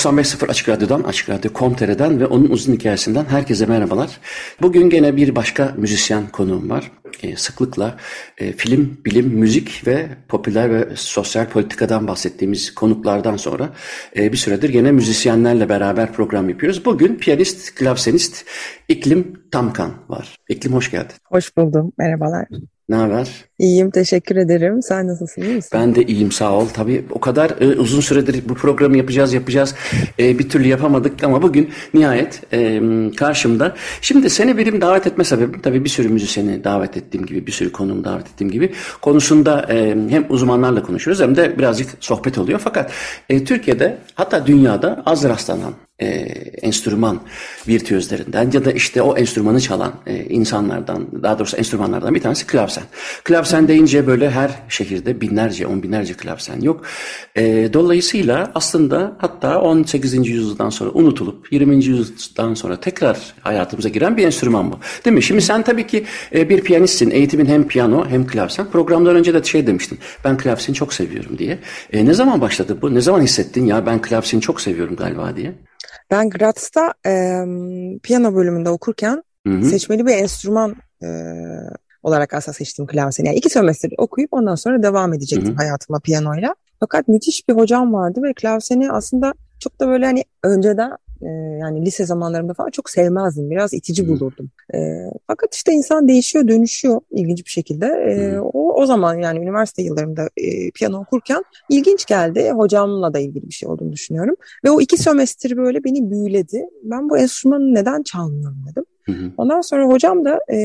...95.0 Açık Radyo'dan, Açık Radyo Komtere'den ve onun uzun hikayesinden herkese merhabalar. Bugün gene bir başka müzisyen konuğum var. Ee, sıklıkla e, film, bilim, müzik ve popüler ve sosyal politikadan bahsettiğimiz konuklardan sonra... E, ...bir süredir gene müzisyenlerle beraber program yapıyoruz. Bugün piyanist, klavsenist İklim Tamkan var. İklim hoş geldin. Hoş buldum, merhabalar. Ne haber? İyiyim, teşekkür ederim. Sen nasılsın, iyi misin? Ben de iyiyim, sağ ol. Tabii o kadar e, uzun süredir bu programı yapacağız, yapacağız. E, bir türlü yapamadık ama bugün nihayet e, karşımda. Şimdi seni benim davet etme sebebim, tabii bir sürü müzisyeni davet ettiğim gibi, bir sürü konuğumu davet ettiğim gibi konusunda e, hem uzmanlarla konuşuyoruz hem de birazcık sohbet oluyor. Fakat e, Türkiye'de hatta dünyada az rastlanan e, enstrüman virtüözlerinden ya da işte o enstrümanı çalan e, insanlardan daha doğrusu enstrümanlardan bir tanesi klavsen. Klavsen deyince böyle her şehirde binlerce on binlerce klavsen yok. E, dolayısıyla aslında hatta 18. yüzyıldan sonra unutulup 20. yüzyıldan sonra tekrar hayatımıza giren bir enstrüman bu. Değil mi? Şimdi sen tabii ki e, bir piyanistsin. Eğitimin hem piyano hem klavsen. Programdan önce de şey demiştin. Ben klavseni çok seviyorum diye. E, ne zaman başladı bu? Ne zaman hissettin ya ben klavseni çok seviyorum galiba diye? Ben Graz'ta e, piyano bölümünde okurken hı hı. seçmeli bir enstrüman e, olarak aslında seçtim klavseni. Yani iki sömestr okuyup ondan sonra devam edecektim hı hı. hayatıma piyanoyla. Fakat müthiş bir hocam vardı ve klavseni aslında çok da böyle hani önceden e, yani lise zamanlarımda falan çok sevmezdim. Biraz itici bulurdum. E, fakat işte insan değişiyor, dönüşüyor ilginç bir şekilde. E, o, o zaman yani üniversite yıllarımda e, piyano okurken ilginç geldi. Hocamla da ilgili bir şey olduğunu düşünüyorum. Ve o iki sömestr böyle beni büyüledi. Ben bu enstrümanı neden çalmıyorum dedim. Ondan sonra hocam da e,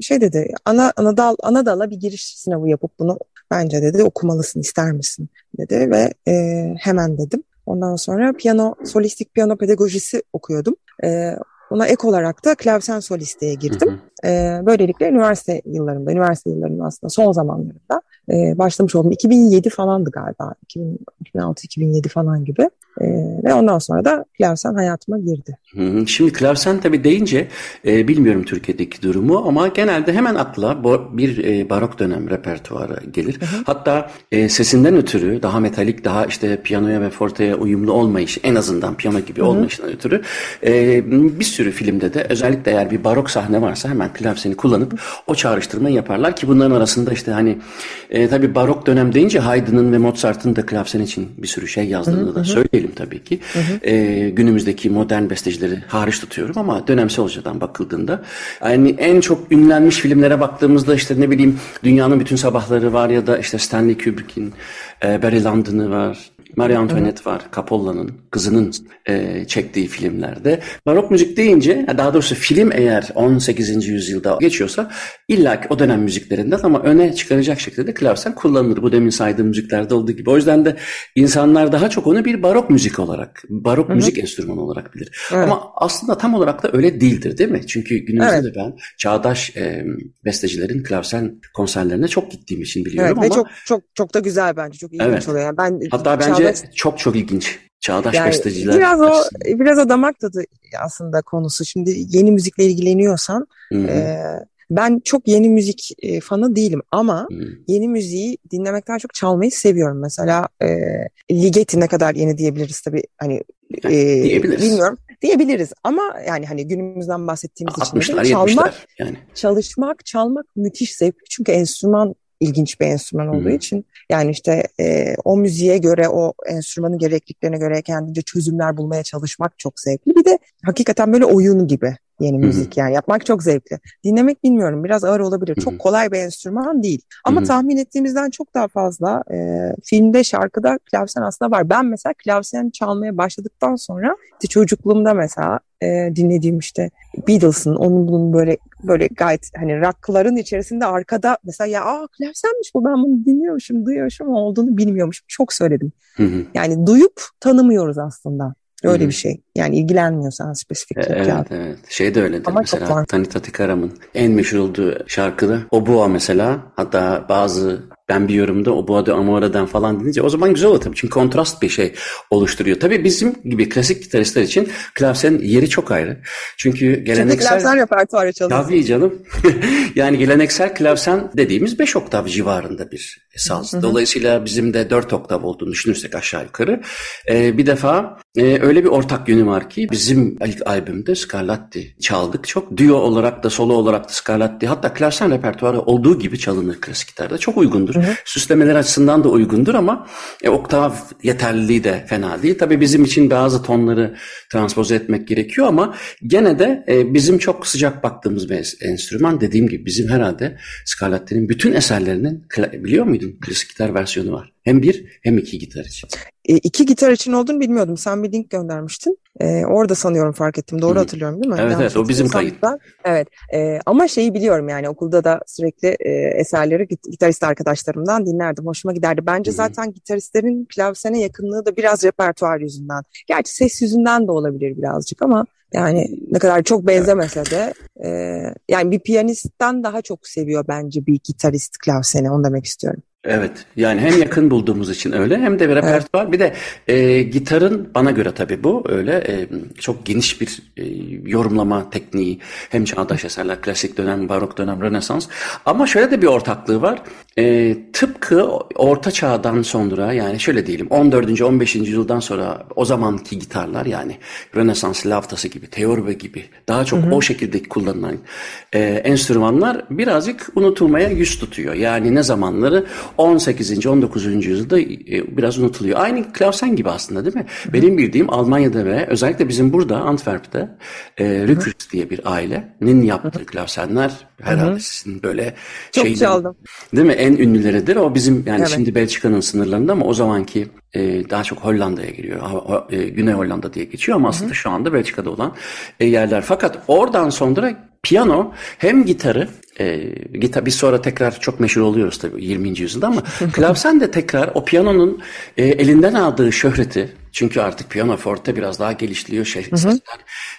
şey dedi, ana anadal anadala bir giriş sınavı yapıp bunu bence dedi okumalısın ister misin dedi ve e, hemen dedim. Ondan sonra piyano, solistik piyano pedagojisi okuyordum. E, ona ek olarak da klavsen solisteye girdim. Hı hı. E, böylelikle üniversite yıllarında, üniversite yıllarının aslında son zamanlarında e, başlamış oldum. 2007 falandı galiba. 2006-2007 falan gibi. E, ve ondan sonra da klavsen hayatıma girdi. Şimdi klavsen tabii deyince e, bilmiyorum Türkiye'deki durumu ama genelde hemen akla bir e, barok dönem repertuarı gelir. Hı hı. Hatta e, sesinden ötürü daha metalik, daha işte piyanoya ve forteye uyumlu olmayış, en azından piyano gibi olmayışından ötürü e, bir sürü filmde de özellikle eğer bir barok sahne varsa hemen klavseni kullanıp o çağrıştırmayı yaparlar ki bunların arasında işte hani e, tabii barok dönem deyince Haydn'ın ve Mozart'ın da klavsen için bir sürü şey yazdığını hı hı. da söyleyelim tabii ki. Hı hı. E, günümüzdeki modern bestecileri hariç tutuyorum ama dönemsel açıdan bakıldığında yani en çok ünlenmiş filmlere baktığımızda işte ne bileyim Dünyanın Bütün Sabahları var ya da işte Stanley Kubrick'in e, Barry Lyndon'ı var. Marie Antoinette var. Capolla'nın kızının e, çektiği filmlerde. Barok müzik deyince daha doğrusu film eğer 18. yüzyılda geçiyorsa illa o dönem müziklerinden ama öne çıkaracak şekilde klavsen kullanılır. Bu demin saydığım müziklerde olduğu gibi. O yüzden de insanlar daha çok onu bir barok müzik olarak, barok Hı-hı. müzik enstrümanı olarak bilir. Evet. Ama aslında tam olarak da öyle değildir değil mi? Çünkü günümüzde evet. de ben çağdaş e, bestecilerin klavsen konserlerine çok gittiğim için biliyorum evet, ama. Ve çok çok çok da güzel bence. Çok ilginç evet. oluyor. Yani ben Hatta bence Çağdaş... çok çok ilginç. Çağdaş yani besteciler. Biraz o biraz o damak tadı aslında konusu. Şimdi yeni müzikle ilgileniyorsan e, ben çok yeni müzik e, fanı değilim ama Hı-hı. yeni müziği dinlemekten çok çalmayı seviyorum. Mesela e, Ligeti ne kadar yeni diyebiliriz tabii hani e, diyebiliriz. bilmiyorum diyebiliriz ama yani hani günümüzden bahsettiğimiz için çalmak yani. çalışmak çalmak müthiş zevkli çünkü enstrüman ilginç bir enstrüman olduğu için yani işte e, o müziğe göre o enstrümanın gerekliliklerine göre kendince çözümler bulmaya çalışmak çok zevkli. Bir de hakikaten böyle oyun gibi. Yeni müzik yani yapmak çok zevkli. Dinlemek bilmiyorum biraz ağır olabilir. Çok kolay bir enstrüman değil. Ama tahmin ettiğimizden çok daha fazla e, filmde şarkıda klavsen aslında var. Ben mesela klavsen çalmaya başladıktan sonra işte çocukluğumda mesela e, dinlediğim işte Beatles'ın onun bunun böyle böyle gayet hani rockların içerisinde arkada mesela ya aa klavsenmiş bu ben bunu dinliyormuşum duyuyormuşum olduğunu bilmiyormuşum çok söyledim. Yani duyup tanımıyoruz aslında. Öyle bir şey. Yani ilgilenmiyorsan spesifik e, Evet, evet. Şey de öyledir Ama mesela. Tikaram'ın en meşhur olduğu şarkıda O Boğa mesela. Hatta bazı ben bir yorumda o Boğa de Amora'dan falan deyince o zaman güzel olur tabii. Çünkü kontrast bir şey oluşturuyor. Tabii bizim gibi klasik gitaristler için klavsen yeri çok ayrı. Çünkü geleneksel... Çünkü klavsen repertuarı çalıyorsun. Tabii canım. yani geleneksel klavsen dediğimiz 5 oktav civarında bir saz. Dolayısıyla bizim de 4 oktav olduğunu düşünürsek aşağı yukarı. Ee, bir defa e, öyle bir ortak yönü var ki bizim ilk albümde Scarlatti çaldık. Çok duo olarak da solo olarak da Scarlatti hatta klavsen repertuarı olduğu gibi çalınır klasik gitarda. Çok uygundur. Hı. Süslemeler açısından da uygundur ama e, oktav yeterliliği de fena değil. Tabii bizim için bazı tonları transpoze etmek gerekiyor ama gene de e, bizim çok sıcak baktığımız bir enstrüman. Dediğim gibi bizim herhalde Scarlatti'nin bütün eserlerinin biliyor muydun? Klasik gitar versiyonu var. Hem bir hem iki gitar için. E, iki gitar için olduğunu bilmiyordum. Sen bir link göndermiştin. E, orada sanıyorum fark ettim. Doğru Hı. hatırlıyorum değil mi? Evet Yanlış evet o bizim kayıt. Evet e, ama şeyi biliyorum yani okulda da sürekli e, eserleri gitarist arkadaşlarımdan dinlerdim. Hoşuma giderdi. Bence Hı. zaten gitaristlerin klavsene yakınlığı da biraz repertuar yüzünden. Gerçi ses yüzünden de olabilir birazcık ama yani ne kadar çok benzemese de e, yani bir piyanistten daha çok seviyor bence bir gitarist klavsene onu demek istiyorum. Evet yani hem yakın bulduğumuz için öyle hem de bir repertuar evet. bir de e, gitarın bana göre tabii bu öyle e, çok geniş bir e, yorumlama tekniği hem çağdaş eserler klasik dönem barok dönem rönesans ama şöyle de bir ortaklığı var e, tıpkı orta çağdan sonra yani şöyle diyelim 14. 15. yüzyıldan sonra o zamanki gitarlar yani rönesans laftası gibi teorbe gibi daha çok hı hı. o şekilde kullanılan e, enstrümanlar birazcık unutulmaya yüz tutuyor yani ne zamanları 18. 19. yüzyılda e, biraz unutuluyor. Aynı klavsen gibi aslında değil mi? Benim bildiğim Almanya'da ve özellikle bizim burada Antwerp'te e, Rückers diye bir ailenin yaptığı klavsenler herhalde sizin böyle Çok şeyden, çaldım. Değil mi? En ünlüleridir. O bizim yani evet. şimdi Belçika'nın sınırlarında ama o zamanki e, daha çok Hollanda'ya giriyor. E, Güney Hollanda diye geçiyor ama aslında Hı-hı. şu anda Belçika'da olan e, yerler. Fakat oradan sonra piyano hem gitarı e, gitar biz sonra tekrar çok meşhur oluyoruz tabii 20. yüzyılda ama klavsen de tekrar o piyanonun e, elinden aldığı şöhreti çünkü artık piyano forte biraz daha geliştiriyor şey, sesler,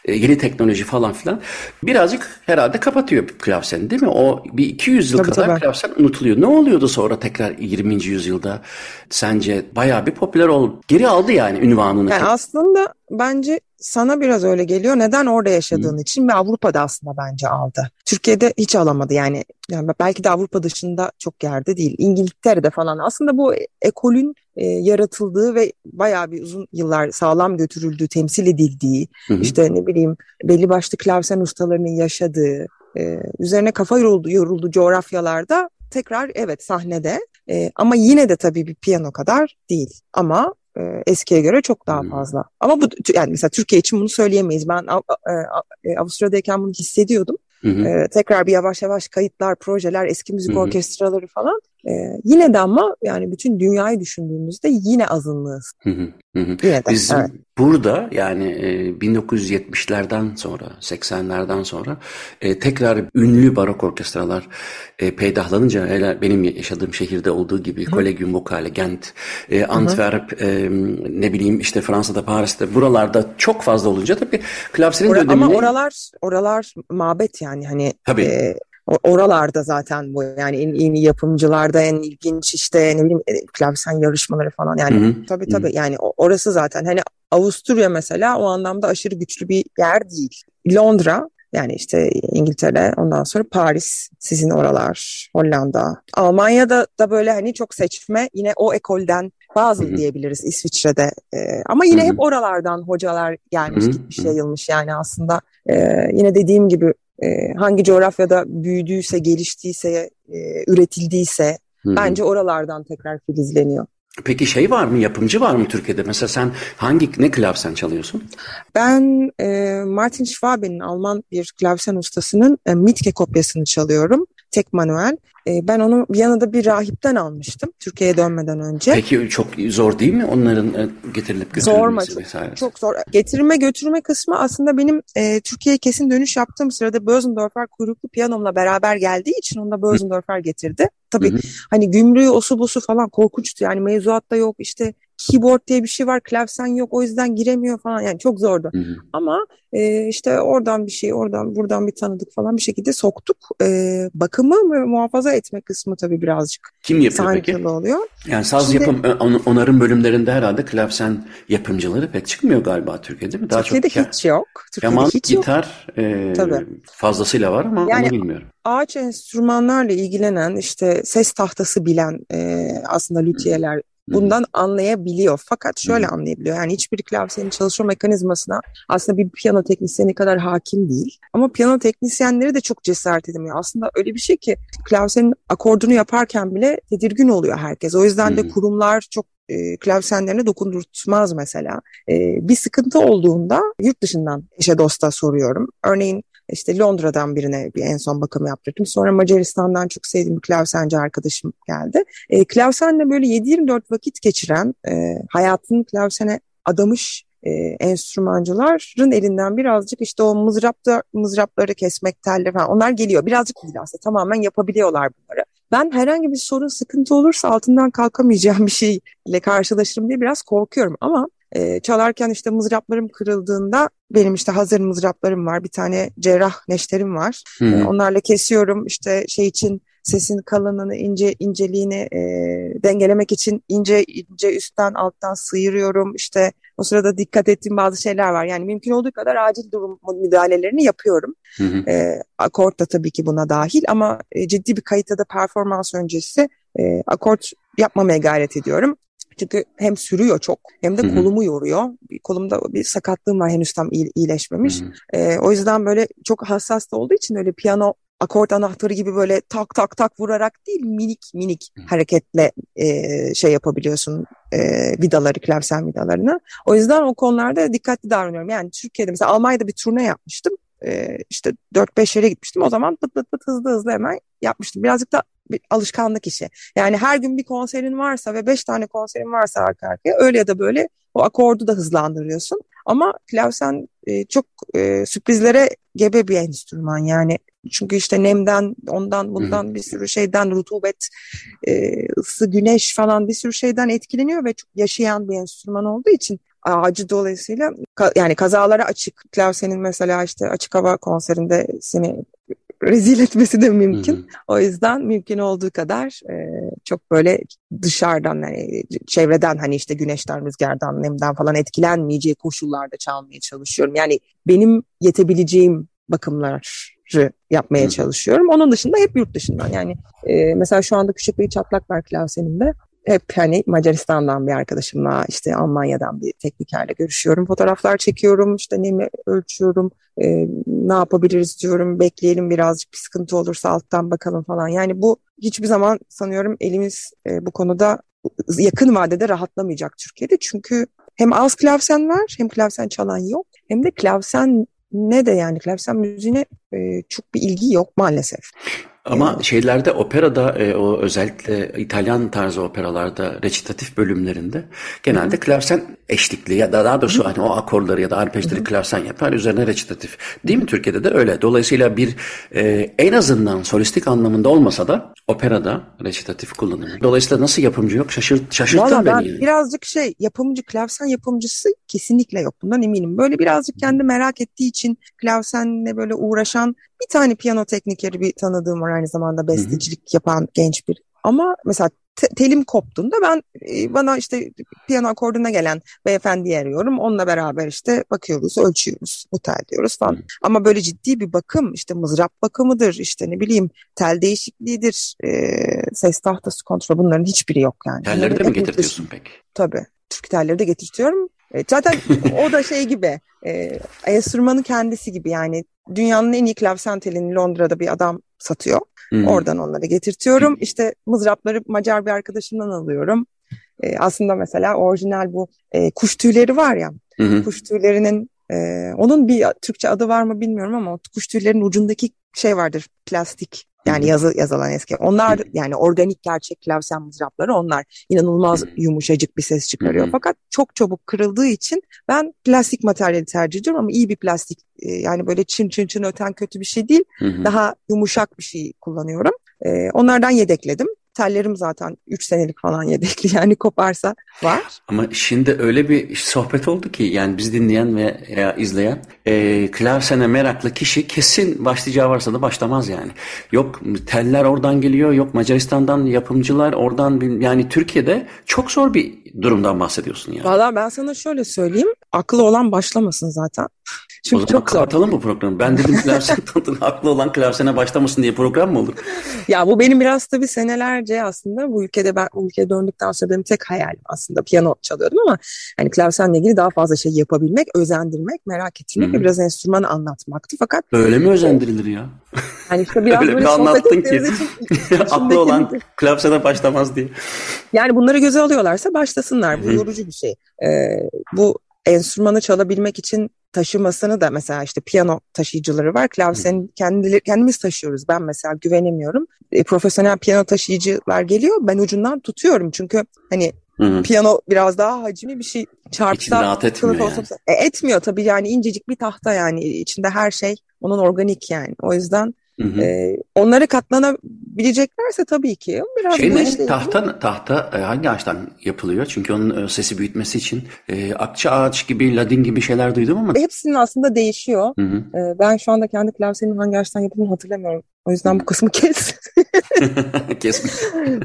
e, yeni teknoloji falan filan birazcık herhalde kapatıyor klavsen değil mi? O bir 200 yıl tabii, kadar tabii. klavsen unutuluyor. Ne oluyordu sonra tekrar 20. yüzyılda sence bayağı bir popüler oldu. Geri aldı yani ünvanını. Yani aslında bence sana biraz öyle geliyor. Neden orada yaşadığın Hı. için ve Avrupa'da aslında bence aldı. Türkiye'de hiç alamadı yani. yani belki de Avrupa dışında çok yerde değil. İngiltere'de falan. Aslında bu ekolün e, yaratıldığı ve bayağı bir uzun yıllar sağlam götürüldüğü, temsil edildiği, hı hı. işte ne bileyim belli başlı klavsen ustalarının yaşadığı, e, üzerine kafa yoruldu, yoruldu coğrafyalarda tekrar evet sahnede e, ama yine de tabii bir piyano kadar değil. Ama e, eskiye göre çok daha fazla. Ama bu yani mesela Türkiye için bunu söyleyemeyiz. Ben e, Avusturya'dayken bunu hissediyordum. Hı hı. E, tekrar bir yavaş yavaş kayıtlar, projeler, eski müzik hı hı. orkestraları falan. E, yine de ama yani bütün dünyayı düşündüğümüzde yine azınlığız. Hı hı. Hı Yine de, Bizim evet. burada yani e, 1970'lerden sonra 80'lerden sonra e, tekrar ünlü barok orkestralar e, peydahlanınca hele benim yaşadığım şehirde olduğu gibi Collegium Vocale, Gent, e, Antwerp, e, ne bileyim işte Fransa'da, Paris'te buralarda çok fazla olunca tabii klavsenin Or- dönemini... Ama oralar oralar mabet yani hani tabii. E, oralarda zaten bu yani en iyi yapımcılarda en ilginç işte ne bileyim e, klavsen yarışmaları falan yani hı hı. tabii tabii hı. yani orası zaten hani Avusturya mesela o anlamda aşırı güçlü bir yer değil. Londra yani işte İngiltere, ondan sonra Paris, sizin oralar, Hollanda. Almanya'da da böyle hani çok seçme yine o ekolden bazı Hı-hı. diyebiliriz İsviçre'de. Ee, ama yine Hı-hı. hep oralardan hocalar gelmiş, Hı-hı. gitmiş, yayılmış yani aslında. E, yine dediğim gibi e, hangi coğrafyada büyüdüyse, geliştiyse, e, üretildiyse Hı-hı. bence oralardan tekrar filizleniyor. Peki şey var mı, yapımcı var mı Türkiye'de? Mesela sen hangi, ne klavsen çalıyorsun? Ben e, Martin Schwabe'nin Alman bir klavsen ustasının e, Mitke kopyasını çalıyorum. Tek manuel. E, ben onu Viyana'da bir rahipten almıştım Türkiye'ye dönmeden önce. Peki çok zor değil mi onların e, getirilip götürülmesi zor vesaire? Çok zor. Getirme götürme kısmı aslında benim e, Türkiye'ye kesin dönüş yaptığım sırada Bösendorfer kuyruklu piyanomla beraber geldiği için onu da Bösendorfer getirdi. Tabii hı hı. hani gümrüğü osu busu falan korkunçtu yani mevzuatta yok işte keyboard diye bir şey var klavsen yok o yüzden giremiyor falan yani çok zordu. Hı hı. Ama e, işte oradan bir şey oradan buradan bir tanıdık falan bir şekilde soktuk. E, bakımı ve muhafaza etme kısmı tabii birazcık Kim yapıyor peki? oluyor. Yani saz Şimdi, yapım onarım bölümlerinde herhalde klavsen yapımcıları pek çıkmıyor galiba Türkiye'de mi? Daha Türkiye'de çok hiç yok. Türkiye'de keman, hiç gitar yok. E, tabii. fazlasıyla var ama yani, onu bilmiyorum ağaç enstrümanlarla ilgilenen işte ses tahtası bilen e, aslında lüthiyeler bundan anlayabiliyor. Fakat şöyle anlayabiliyor. Yani hiçbir klavyenin çalışma mekanizmasına aslında bir piyano teknisyeni kadar hakim değil. Ama piyano teknisyenleri de çok cesaret edemiyor. Aslında öyle bir şey ki klavyenin akordunu yaparken bile tedirgin oluyor herkes. O yüzden de kurumlar çok e, klavsenlerine dokundurtmaz mesela. E, bir sıkıntı olduğunda yurt dışından eşe dosta soruyorum. Örneğin işte Londra'dan birine bir en son bakım yaptırdım. Sonra Macaristan'dan çok sevdiğim bir klavsenci arkadaşım geldi. E, klavsenle böyle 7-24 vakit geçiren, e, hayatını klavsene adamış e, enstrümancıların elinden birazcık işte o mızrapta mızrapları kesmek, telleri falan onlar geliyor. Birazcık değil aslında tamamen yapabiliyorlar bunları. Ben herhangi bir sorun, sıkıntı olursa altından kalkamayacağım bir şeyle karşılaşırım diye biraz korkuyorum ama e, çalarken işte mızraplarım kırıldığında benim işte hazır mızraplarım var. Bir tane cerrah neşterim var. E, onlarla kesiyorum işte şey için sesin kalınlığını, ince inceliğini e, dengelemek için ince ince üstten alttan sıyırıyorum. İşte o sırada dikkat ettiğim bazı şeyler var. Yani mümkün olduğu kadar acil durum müdahalelerini yapıyorum. Hı hı. E, akort da tabii ki buna dahil ama e, ciddi bir kayıtta da performans öncesi e, akort yapmamaya gayret ediyorum. Çünkü hem sürüyor çok hem de Hı-hı. kolumu yoruyor. Kolumda bir sakatlığım var henüz tam iyileşmemiş. E, o yüzden böyle çok hassas da olduğu için öyle piyano akort anahtarı gibi böyle tak tak tak vurarak değil minik minik hareketle e, şey yapabiliyorsun e, vidaları, klavsen vidalarını. O yüzden o konularda dikkatli davranıyorum. Yani Türkiye'de mesela Almanya'da bir turne yapmıştım. E, işte 4-5 yere gitmiştim. O zaman pıt pıt pıt hızlı hızlı hemen yapmıştım. Birazcık da bir alışkanlık işi. Yani her gün bir konserin varsa ve beş tane konserin varsa arka arkaya öyle ya da böyle o akordu da hızlandırıyorsun. Ama klavsen e, çok e, sürprizlere gebe bir enstrüman yani. Çünkü işte nemden, ondan, bundan bir sürü şeyden, rutubet, e, ısı, güneş falan bir sürü şeyden etkileniyor ve çok yaşayan bir enstrüman olduğu için ağacı dolayısıyla yani kazalara açık. Klavsenin mesela işte açık hava konserinde seni rezil etmesi de mümkün. Hı hı. O yüzden mümkün olduğu kadar e, çok böyle dışarıdan hani çevreden hani işte güneşten, rüzgardan, nemden falan etkilenmeyeceği koşullarda çalmaya çalışıyorum. Yani benim yetebileceğim bakımlar yapmaya çalışıyorum. Onun dışında hep yurt dışından. Yani e, mesela şu anda küçük bir çatlak var klavesenimde hep hani Macaristan'dan bir arkadaşımla işte Almanya'dan bir teknikerle görüşüyorum. Fotoğraflar çekiyorum, işte nemi ölçüyorum, e, ne yapabiliriz diyorum, bekleyelim birazcık bir sıkıntı olursa alttan bakalım falan. Yani bu hiçbir zaman sanıyorum elimiz e, bu konuda yakın vadede rahatlamayacak Türkiye'de. Çünkü hem az klavsen var hem klavsen çalan yok hem de klavsen ne de yani klavsen müziğine e, çok bir ilgi yok maalesef. Ama evet. şeylerde operada e, o özellikle İtalyan tarzı operalarda recitatif bölümlerinde genelde klavsen eşlikli ya da daha doğrusu hani o akorları ya da arpejleri klavsen yapar üzerine recitatif. Değil mi Türkiye'de de öyle. Dolayısıyla bir e, en azından solistik anlamında olmasa da operada recitatif kullanılıyor. Dolayısıyla nasıl yapımcı yok? Şaşırt, şaşırttın Vallahi beni. Ben yani. birazcık şey yapımcı klavsen yapımcısı kesinlikle yok. Bundan eminim. Böyle birazcık kendi merak ettiği için klavsenle böyle uğraşan bir tane piyano teknikeri bir tanıdığım var aynı zamanda bestecilik Hı-hı. yapan genç bir. Ama mesela te- telim koptuğunda ben e, bana işte piyano akorduna gelen beyefendiyi arıyorum. Onunla beraber işte bakıyoruz, ölçüyoruz, otel diyoruz falan. Hı. Ama böyle ciddi bir bakım işte mızrap bakımıdır, işte ne bileyim tel değişikliğidir, e, ses tahtası kontrol bunların hiçbiri yok yani. Telleri de mi getirtiyorsun peki? Tabii. Türk telleri de getirtiyorum. E, zaten o da şey gibi, e, enstrümanın kendisi gibi yani dünyanın en iyi klavsen telini Londra'da bir adam satıyor. Hmm. Oradan onları getirtiyorum. İşte mızrapları Macar bir arkadaşımdan alıyorum. e, aslında mesela orijinal bu e, kuş tüyleri var ya. Hı. Kuş tüylerinin e, onun bir Türkçe adı var mı bilmiyorum ama kuş tüylerinin ucundaki şey vardır plastik yani yazı yazılan eski. Onlar yani organik gerçek klavsen mızrapları onlar inanılmaz yumuşacık bir ses çıkarıyor. Fakat çok çabuk kırıldığı için ben plastik materyali tercih ediyorum ama iyi bir plastik e, yani böyle çın çın çın öten kötü bir şey değil. Daha yumuşak bir şey kullanıyorum. E, onlardan yedekledim tellerim zaten 3 senelik falan yedekli yani koparsa var. Ama şimdi öyle bir sohbet oldu ki yani biz dinleyen ve ya izleyen e, klarsene meraklı kişi kesin başlayacağı varsa da başlamaz yani. Yok teller oradan geliyor yok Macaristan'dan yapımcılar oradan yani Türkiye'de çok zor bir durumdan bahsediyorsun yani. Valla ben sana şöyle söyleyeyim aklı olan başlamasın zaten. Çünkü o zaman çok kapatalım zor. bu programı. Ben dedim klavsen haklı olan klavyesine başlamasın diye program mı olur? Ya bu benim biraz tabii senelerce aslında bu ülkede ben bu ülkeye döndükten sonra benim tek hayalim aslında piyano çalıyordum ama hani klavsenle ilgili daha fazla şey yapabilmek, özendirmek, merak ettirmek Hı-hı. ve biraz enstrümanı anlatmaktı. Fakat öyle mi özendirilir ya? Hani işte biraz öyle böyle anlattın ki aklı olan klavyesine başlamaz diye. Yani bunları göze alıyorlarsa başlasınlar. Bu Hı-hı. yorucu bir şey. Ee, bu enstrümanı çalabilmek için taşımasını da mesela işte piyano taşıyıcıları var. Klavyenin kendileri, kendimiz taşıyoruz. Ben mesela güvenemiyorum. E, profesyonel piyano taşıyıcılar geliyor. Ben ucundan tutuyorum. Çünkü hani Hı-hı. Piyano biraz daha hacimli bir şey. Çarpsa rahat etmiyor yani. Olsa, e, etmiyor tabii yani incecik bir tahta yani içinde her şey onun organik yani. O yüzden Hı hı. E, onları katlanabileceklerse tabii ki. Biraz şey ne? Tahta, tahta e, hangi ağaçtan yapılıyor? Çünkü onun e, sesi büyütmesi için e, akça ağaç gibi, ladin gibi şeyler duydum ama. Hepsinin aslında değişiyor. Hı hı. E, ben şu anda kendi klavyenin hangi ağaçtan yapıldığını hatırlamıyorum. O yüzden bu kısmı kes. Kesme.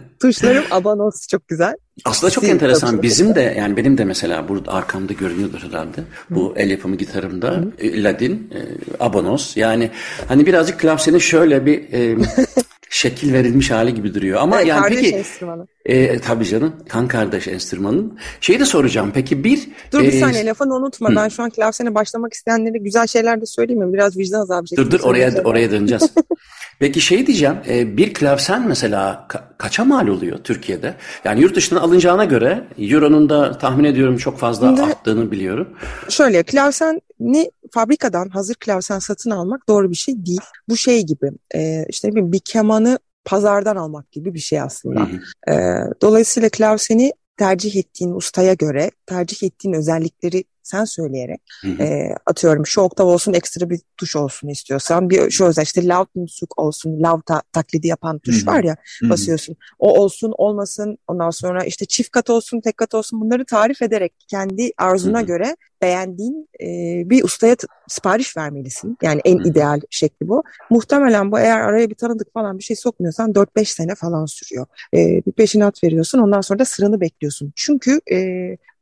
Tuşlarım abanos çok güzel. Aslında çok Sil, enteresan. Bizim de yani benim de mesela burada arkamda görünüyordur herhalde. Bu el yapımı gitarımda Hı. E, Ladin, e, abonos. Yani hani birazcık klavyenin şöyle bir e, şekil verilmiş hali gibi duruyor. Ama evet, yani kardeş peki enstrümanı. E, tabii canım kan kardeş enstrümanın. Şeyi de soracağım peki bir... Dur bir e, saniye lafını unutma. Hı. Ben şu an klavyesine başlamak isteyenlere güzel şeyler de söyleyeyim mi? Biraz vicdan azabı Dur dur oraya, oraya döneceğiz. Peki şey diyeceğim, e, bir klavsen mesela ka- kaça mal oluyor Türkiye'de? Yani yurt dışından alınacağına göre Euro'nun da tahmin ediyorum çok fazla Şimdi, arttığını biliyorum. Şöyle klavseni fabrikadan hazır klavsen satın almak doğru bir şey değil. Bu şey gibi e, işte ne bir kemanı pazardan almak gibi bir şey aslında. Hı hı. E, dolayısıyla klavseni tercih ettiğin ustaya göre tercih ettiğin özellikleri sen söyleyerek E, atıyorum şu oktav olsun ekstra bir tuş olsun istiyorsan bir şu özel işte lav musuk olsun lav ta, taklidi yapan tuş hı hı. var ya hı basıyorsun o olsun olmasın ondan sonra işte çift kat olsun tek kat olsun bunları tarif ederek kendi arzuna hı hı. göre beğendiğin e, bir ustaya sipariş vermelisin. Yani en hı. ideal şekli bu. Muhtemelen bu eğer araya bir tanıdık falan bir şey sokmuyorsan 4-5 sene falan sürüyor. E, bir peşinat veriyorsun ondan sonra da sıranı bekliyorsun. Çünkü e,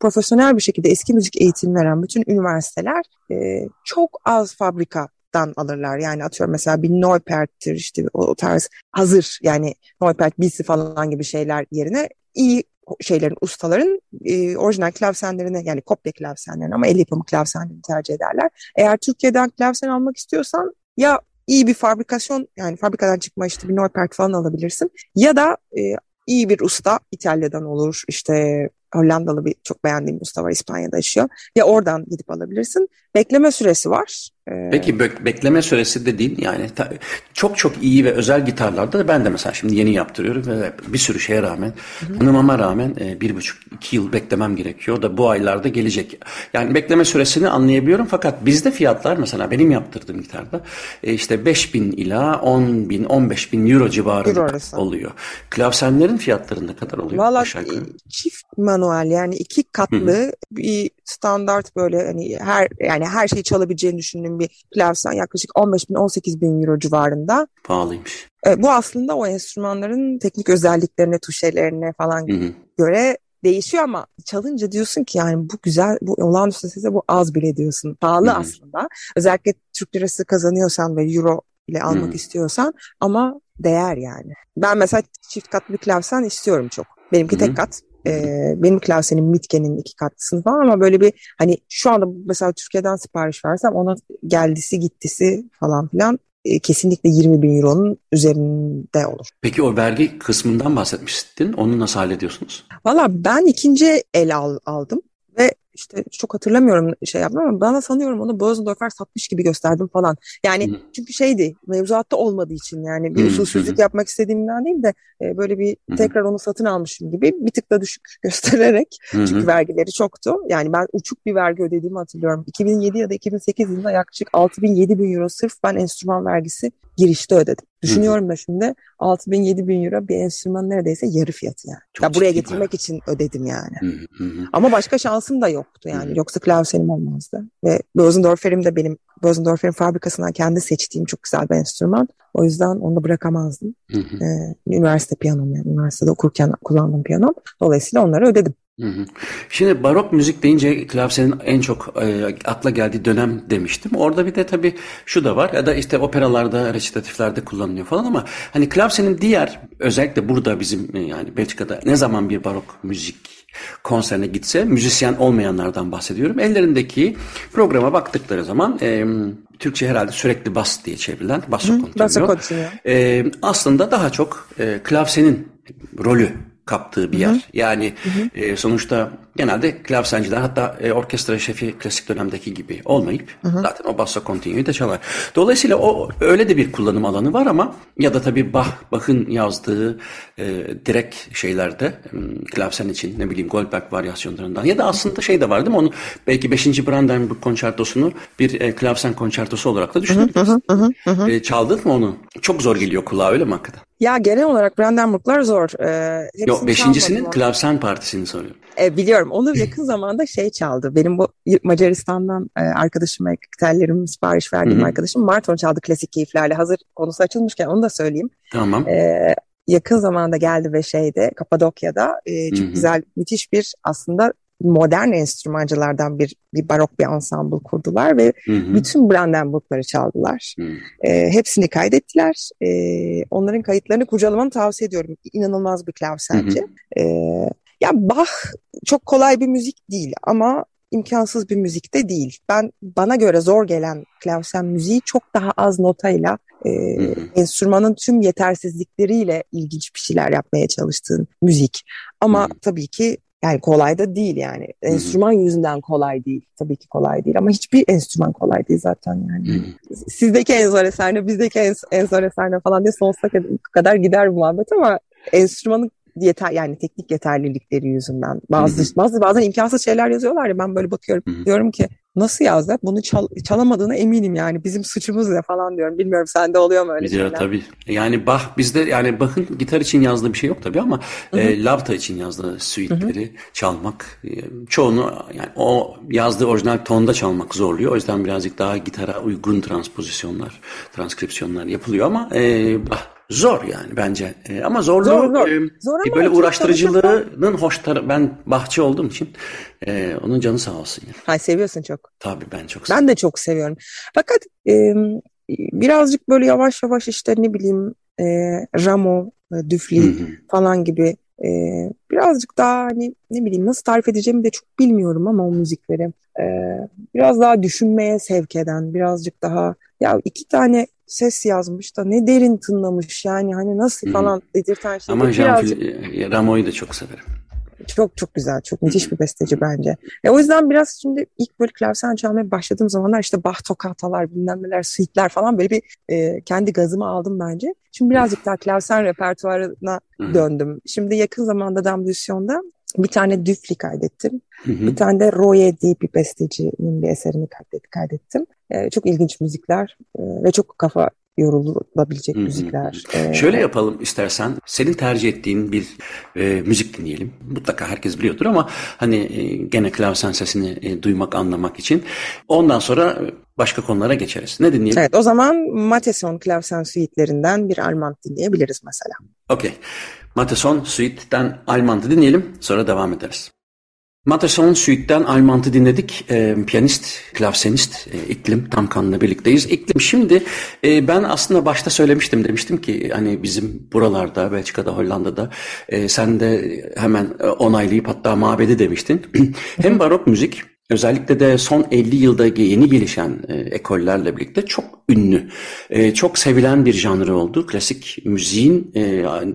profesyonel bir şekilde eski müzik eğitimi veren bütün üniversiteler e, çok az fabrikadan alırlar. Yani atıyorum mesela bir Neupert'tir işte o, tarz hazır yani Neupert Bisi falan gibi şeyler yerine iyi şeylerin, ustaların e, orijinal klavsenlerine yani kopya klavsenlerine ama el yapımı klavsenlerini tercih ederler. Eğer Türkiye'den klavsen almak istiyorsan ya iyi bir fabrikasyon yani fabrikadan çıkma işte bir Neupert falan alabilirsin ya da e, iyi bir usta İtalya'dan olur işte Hollandalı bir çok beğendiğim usta var İspanya'da yaşıyor. Ya oradan gidip alabilirsin. Bekleme süresi var. Ee... Peki be- bekleme süresi dediğin yani çok çok iyi ve özel gitarlarda ben de mesela şimdi yeni yaptırıyorum ve bir sürü şeye rağmen Hı-hı. tanımama rağmen e, bir buçuk iki yıl beklemem gerekiyor. Da bu aylarda gelecek. Yani bekleme süresini anlayabiliyorum fakat bizde fiyatlar mesela benim yaptırdığım gitarda e, işte 5 bin ila 10 bin 15 bin euro civarında euro oluyor. Klavsenlerin fiyatları ne kadar oluyor? Valla çift manuel yani iki katlı Hı-hı. bir standart böyle hani her yani her şeyi çalabileceğini düşündüğüm bir klavsen yaklaşık 15 bin 18 bin euro civarında. Pahalıymış. E, bu aslında o enstrümanların teknik özelliklerine, tuşelerine falan Hı-hı. göre değişiyor ama çalınca diyorsun ki yani bu güzel, bu olağanüstü sese bu az bile diyorsun. Pahalı Hı-hı. aslında. Özellikle Türk lirası kazanıyorsan ve euro ile almak Hı-hı. istiyorsan ama değer yani. Ben mesela çift katlı bir klavsen istiyorum çok. Benimki Hı-hı. tek kat e, benim klasenin Mitke'nin iki katlısını falan ama böyle bir hani şu anda mesela Türkiye'den sipariş versem ona geldisi gittisi falan filan e, kesinlikle 20 bin euronun üzerinde olur. Peki o vergi kısmından bahsetmiştin. Onu nasıl hallediyorsunuz? Valla ben ikinci el al, aldım işte çok hatırlamıyorum şey yaptım ama bana sanıyorum onu Bösendorfer satmış gibi gösterdim falan. Yani Hı. çünkü şeydi mevzuatta olmadığı için yani bir usulsüzlük yapmak istediğimden değil de e, böyle bir Hı. tekrar onu satın almışım gibi bir tık da düşük göstererek Hı. çünkü vergileri çoktu. Yani ben uçuk bir vergi ödediğimi hatırlıyorum. 2007 ya da 2008 yılında yaklaşık 6000 bin euro sırf ben enstrüman vergisi girişte ödedim. Düşünüyorum da şimdi 6 bin 7 bin euro bir enstrüman neredeyse yarı fiyatı yani. Çok ya buraya getirmek var. için ödedim yani. Ama başka şansım da yoktu yani. Yoksa klavsenim olmazdı. Ve Bösendorfer'im de benim Bösendorfer'in fabrikasından kendi seçtiğim çok güzel bir enstrüman. O yüzden onu da bırakamazdım. Ee, üniversite piyanom yani. Üniversitede okurken kullandığım piyanom. Dolayısıyla onları ödedim. Hı hı. Şimdi barok müzik deyince klavsenin en çok e, akla geldiği dönem demiştim. Orada bir de tabii şu da var ya da işte operalarda, resitatiflerde kullanılıyor falan ama hani klavsenin diğer özellikle burada bizim e, yani Belçika'da ne zaman bir barok müzik konserine gitse müzisyen olmayanlardan bahsediyorum. Ellerindeki programa baktıkları zaman e, Türkçe herhalde sürekli bas diye çevrilen basso continuo. E, aslında daha çok e, klavsenin rolü kaptığı bir yer. Hı hı. Yani hı hı. E, sonuçta genelde klavsenciler hatta e, orkestra şefi klasik dönemdeki gibi olmayıp hı hı. zaten o basso continuo'yu da çalar. Dolayısıyla o öyle de bir kullanım alanı var ama ya da tabii Bach, Bach'ın yazdığı e, direkt şeylerde e, klavsen için ne bileyim Goldberg varyasyonlarından ya da aslında şey de var değil mi? Onu belki 5. Brandenburg konçertosunu bir e, klavsen konçertosu olarak da düşünebiliriz. Hı hı hı hı. E, çaldın mı onu? Çok zor geliyor kulağa öyle mi hakikaten? Ya genel olarak Brandenburglar zor. Ee, Yok beşincisinin Klavsen Partisi'ni soruyorum. E, biliyorum. Onu yakın zamanda şey çaldı. Benim bu Macaristan'dan e, arkadaşıma gitarlarımı sipariş verdiğim Hı-hı. arkadaşım Marton çaldı klasik keyiflerle. Hazır konusu açılmışken onu da söyleyeyim. Tamam. E, yakın zamanda geldi ve şeyde Kapadokya'da e, çok Hı-hı. güzel müthiş bir aslında modern enstrümancılardan bir bir barok bir ensemble kurdular ve hı hı. bütün Brandenburg'ları çaldılar. Hı. E, hepsini kaydettiler. E, onların kayıtlarını kurcalamanı tavsiye ediyorum. İnanılmaz bir klavsenci. E, ya Bach çok kolay bir müzik değil ama imkansız bir müzik de değil. Ben bana göre zor gelen klavsen müziği çok daha az notayla e, enstrümanın tüm yetersizlikleriyle ilginç bir şeyler yapmaya çalıştığın müzik. Ama hı tabii ki yani kolay da değil yani. Enstrüman Hı-hı. yüzünden kolay değil. Tabii ki kolay değil ama hiçbir enstrüman kolay değil zaten yani. Hı-hı. Sizdeki en zor eser ne, bizdeki en, en zor eser ne falan diye sonsuza kadar gider bu muhabbet ama enstrümanın yeter yani teknik yeterlilikleri yüzünden bazı Hı-hı. bazı bazen imkansız şeyler yazıyorlar ya ben böyle bakıyorum Hı-hı. diyorum ki nasıl yazdı? Bunu çal, çalamadığına eminim yani. Bizim suçumuz ne falan diyorum. Bilmiyorum sende oluyor mu öyle şeyler? Ya, tabii. Yani Bach bizde yani Bach'ın gitar için yazdığı bir şey yok tabii ama e, Lavta için yazdığı suite'leri çalmak e, çoğunu yani o yazdığı orijinal tonda çalmak zorluyor. O yüzden birazcık daha gitara uygun transpozisyonlar, transkripsiyonlar yapılıyor ama e, Bach Zor yani bence. E, ama zorluğu zor, zor. E, zor ama böyle uğraştırıcılığının hoş tarafı. Ben bahçe olduğum için e, onun canı sağ olsun. Yani. Hay seviyorsun çok. Tabii ben çok seviyorum. Ben de çok seviyorum. Fakat e, birazcık böyle yavaş yavaş işte ne bileyim e, Ramo, e, Düfli falan gibi e, birazcık daha hani ne bileyim nasıl tarif edeceğimi de çok bilmiyorum ama o müzikleri e, biraz daha düşünmeye sevk eden birazcık daha ya iki tane ses yazmış da ne derin tınlamış yani hani nasıl falan dedirten şey. Ama Jean birazcık... Ramo'yu da çok severim. Çok çok güzel, çok müthiş bir besteci bence. E, o yüzden biraz şimdi ilk böyle klavsen çalmaya başladığım zamanlar işte Bach tokatalar, bilmem neler, suite'ler falan böyle bir e, kendi gazımı aldım bence. Şimdi birazcık daha klavsen repertuarına döndüm. Şimdi yakın zamanda Dambusyon'da bir tane Düfli kaydettim. Hı hı. Bir tane de Roye diye bir bestecinin bir eserini kaydettim. E, çok ilginç müzikler e, ve çok kafa yorulabilecek müzikler. Ee, Şöyle yapalım istersen. Senin tercih ettiğin bir e, müzik dinleyelim. Mutlaka herkes biliyordur ama hani e, gene klavsen sesini e, duymak, anlamak için. Ondan sonra başka konulara geçeriz. Ne dinleyelim? Evet o zaman Mateson klavsen suite'lerinden bir Alman dinleyebiliriz mesela. Okey. Mateson suite'den Alman'ı dinleyelim. Sonra devam ederiz. Matterson Suite'den Almant'ı dinledik. E, piyanist, klavsenist e, İklim Tamkan'la birlikteyiz. İklim şimdi e, ben aslında başta söylemiştim demiştim ki hani bizim buralarda Belçika'da Hollanda'da e, sen de hemen onaylayıp hatta mabedi demiştin. hem barok müzik özellikle de son 50 yılda yeni gelişen e, ekollerle birlikte çok ünlü, e, çok sevilen bir janrı oldu. Klasik müziğin e,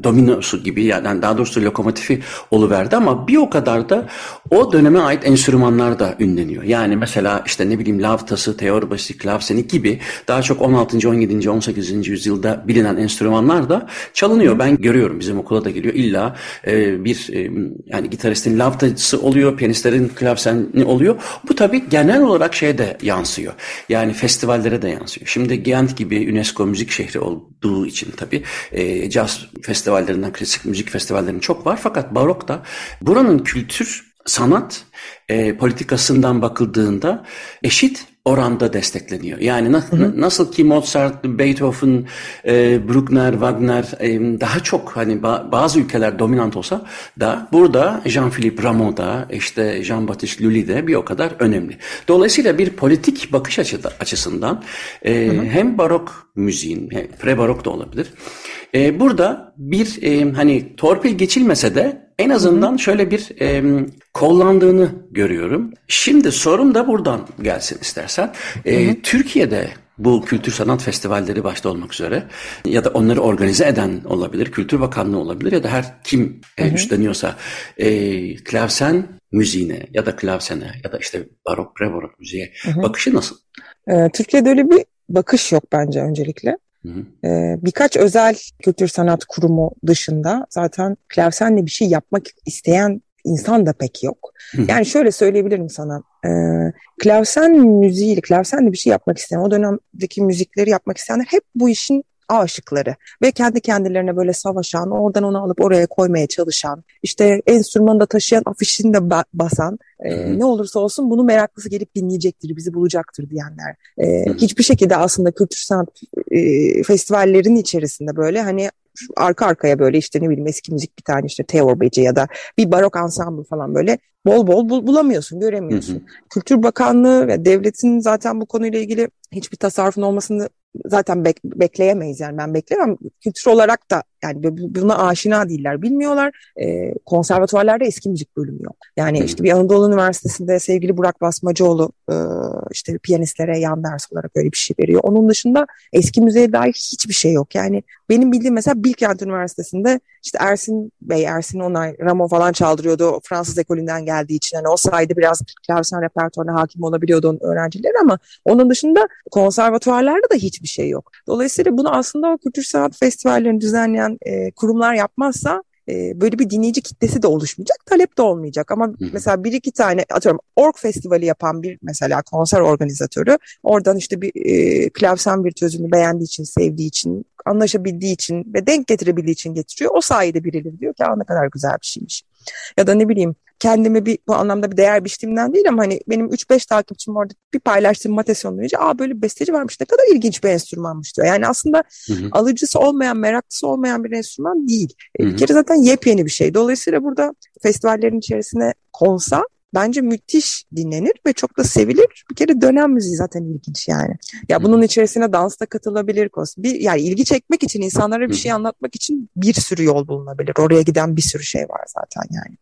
dominosu gibi yani daha doğrusu lokomotifi oluverdi ama bir o kadar da o döneme ait enstrümanlar da ünleniyor. Yani mesela işte ne bileyim lavtası, teorbası, klavseni gibi daha çok 16. 17. 18. yüzyılda bilinen enstrümanlar da çalınıyor. Ben görüyorum bizim okula da geliyor. İlla e, bir e, yani gitaristin lavtası oluyor, piyanistlerin klavseni oluyor. Bu tabii genel olarak şeye de yansıyor. Yani festivallere de yansıyor. Şimdi Gent gibi UNESCO müzik şehri olduğu için tabii e, caz festivallerinden klasik müzik festivallerinden çok var. Fakat barokta buranın kültür sanat e, politikasından bakıldığında eşit oranda destekleniyor. Yani na, hı hı. nasıl ki Mozart, Beethoven, e, Bruckner, Wagner e, daha çok hani bazı ülkeler dominant olsa da burada Jean-Philippe Rameau'da işte Jean-Baptiste Lully'de bir o kadar önemli. Dolayısıyla bir politik bakış açıda, açısından e, hı hı. hem barok müziğin, pre-barok da olabilir. E, burada bir e, hani torpil geçilmese de en azından şöyle bir e, kollandığını görüyorum. Şimdi sorum da buradan gelsin istersen. E, Türkiye'de bu kültür sanat festivalleri başta olmak üzere ya da onları organize eden olabilir, Kültür Bakanlığı olabilir ya da her kim e, üstleniyorsa e, klavsen müziğine ya da klavsene ya da işte barok, pre-barok müziğe hı hı. bakışı nasıl? Ee, Türkiye'de öyle bir bakış yok bence öncelikle. Hı hı. Ee, birkaç özel kültür sanat kurumu dışında zaten klavsenle bir şey yapmak isteyen insan da pek yok. Hı. Yani şöyle söyleyebilirim sana. E, klavsen müziğiyle, klavsenle bir şey yapmak isteyen, o dönemdeki müzikleri yapmak isteyenler hep bu işin aşıkları ve kendi kendilerine böyle savaşan, oradan onu alıp oraya koymaya çalışan, işte enstrümanı da taşıyan, afişini de basan, e, ne olursa olsun bunu meraklısı gelip dinleyecektir, bizi bulacaktır diyenler. E, hiçbir şekilde aslında kültür sanat e, festivallerin içerisinde böyle hani arka arkaya böyle işte ne bileyim eski müzik bir tane işte Theo Bece ya da bir barok ansambl falan böyle bol bol bul bulamıyorsun, göremiyorsun. Hı hı. Kültür Bakanlığı ve devletin zaten bu konuyla ilgili hiçbir tasarrufun olmasını zaten bek bekleyemeyiz yani ben bekleyemem. Kültür olarak da yani buna aşina değiller, bilmiyorlar. E, konservatuvarlarda eski müzik bölümü yok. Yani işte bir Anadolu Üniversitesi'nde sevgili Burak Basmacıoğlu e, işte piyanistlere yan ders olarak öyle bir şey veriyor. Onun dışında eski müziğe dair hiçbir şey yok. Yani benim bildiğim mesela Bilkent Üniversitesi'nde işte Ersin Bey, Ersin Onay, Ramo falan çaldırıyordu. Fransız ekolünden geldiği için. Yani o sayede biraz klavsen repertuarına hakim olabiliyordu onun öğrencileri ama onun dışında konservatuvarlarda da hiçbir şey yok. Dolayısıyla bunu aslında o kültür sanat festivallerini düzenleyen e, kurumlar yapmazsa e, böyle bir dinleyici kitlesi de oluşmayacak, talep de olmayacak. Ama mesela bir iki tane atıyorum org festivali yapan bir mesela konser organizatörü oradan işte bir e, klavsen virtüözünü beğendiği için, sevdiği için, anlaşabildiği için ve denk getirebildiği için getiriyor. O sayede birileri diyor ki ne kadar güzel bir şeymiş. Ya da ne bileyim kendime bir bu anlamda bir değer biçtiğimden değil ama hani benim 3-5 takipçim orada bir paylaştığım matesyonu duyunca aa böyle bir besteci varmış ne kadar ilginç bir enstrümanmış diyor. Yani aslında hı hı. alıcısı olmayan, meraklısı olmayan bir enstrüman değil. Hı hı. Bir kere zaten yepyeni bir şey. Dolayısıyla burada festivallerin içerisine konsa bence müthiş dinlenir ve çok da sevilir. Bir kere dönem müziği zaten ilginç yani. Ya bunun içerisine dans da katılabilir. Bir, yani ilgi çekmek için, insanlara bir şey anlatmak için bir sürü yol bulunabilir. Oraya giden bir sürü şey var zaten yani.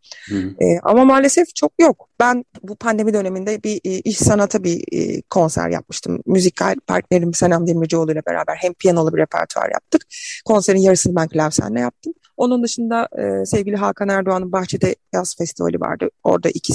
Ee, ama maalesef çok yok. Ben bu pandemi döneminde bir e, iş sanata bir e, konser yapmıştım. Müzikal partnerim Senem Demircioğlu ile beraber hem piyanolu bir repertuar yaptık. Konserin yarısını ben klavsenle yaptım. Onun dışında e, sevgili Hakan Erdoğan'ın Bahçede Yaz Festivali vardı. Orada iki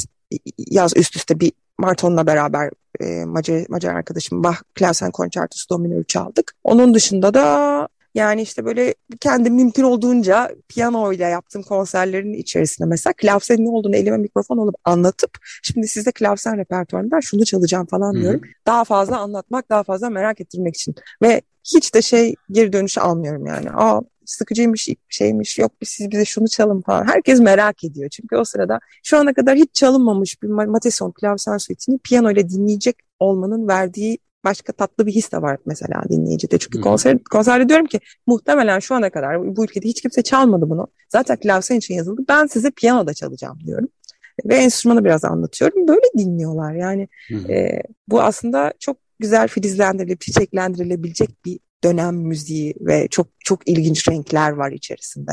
yaz üst üste bir Marton'la beraber e, Macar, Macar arkadaşım Bach Klasen Konçertosu Domino'yu çaldık. Onun dışında da yani işte böyle kendi mümkün olduğunca piyano ile yaptığım konserlerin içerisinde mesela klavsenin ne olduğunu elime mikrofon alıp anlatıp şimdi sizde klavsen repertuarında şunu çalacağım falan diyorum. Hı-hı. Daha fazla anlatmak, daha fazla merak ettirmek için. Ve hiç de şey geri dönüşü almıyorum yani. Aa sıkıcıymış, şeymiş, yok siz bize şunu çalın falan. Herkes merak ediyor. Çünkü o sırada şu ana kadar hiç çalınmamış bir Mateson klavsen suitini piyano ile dinleyecek olmanın verdiği başka tatlı bir his de var mesela dinleyicide. Çünkü konser, konserde diyorum ki muhtemelen şu ana kadar bu ülkede hiç kimse çalmadı bunu. Zaten klavsen için yazıldı. Ben size piyanoda çalacağım diyorum. Ve enstrümanı biraz anlatıyorum. Böyle dinliyorlar yani. E, bu aslında çok güzel filizlendirilebilecek, çiçeklendirilebilecek bir dönem müziği ve çok çok ilginç renkler var içerisinde.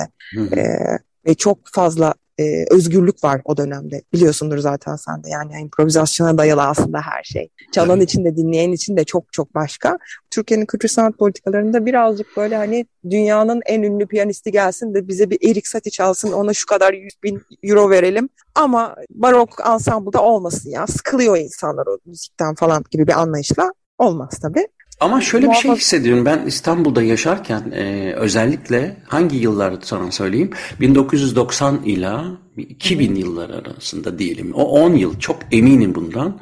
Ee, ve çok fazla e, özgürlük var o dönemde. Biliyorsundur zaten sen de yani improvizasyona dayalı aslında her şey. Çalan evet. için de dinleyen için de çok çok başka. Türkiye'nin kültür sanat politikalarında birazcık böyle hani dünyanın en ünlü piyanisti gelsin de bize bir Erik Satie çalsın ona şu kadar 100 bin euro verelim. Ama barok ansambulda olmasın ya sıkılıyor insanlar o müzikten falan gibi bir anlayışla olmaz tabii. Ama şöyle bir şey hissediyorum. Ben İstanbul'da yaşarken e, özellikle hangi yıllarda sana söyleyeyim? 1990 ila 2000 yılları arasında diyelim. O 10 yıl çok eminim bundan.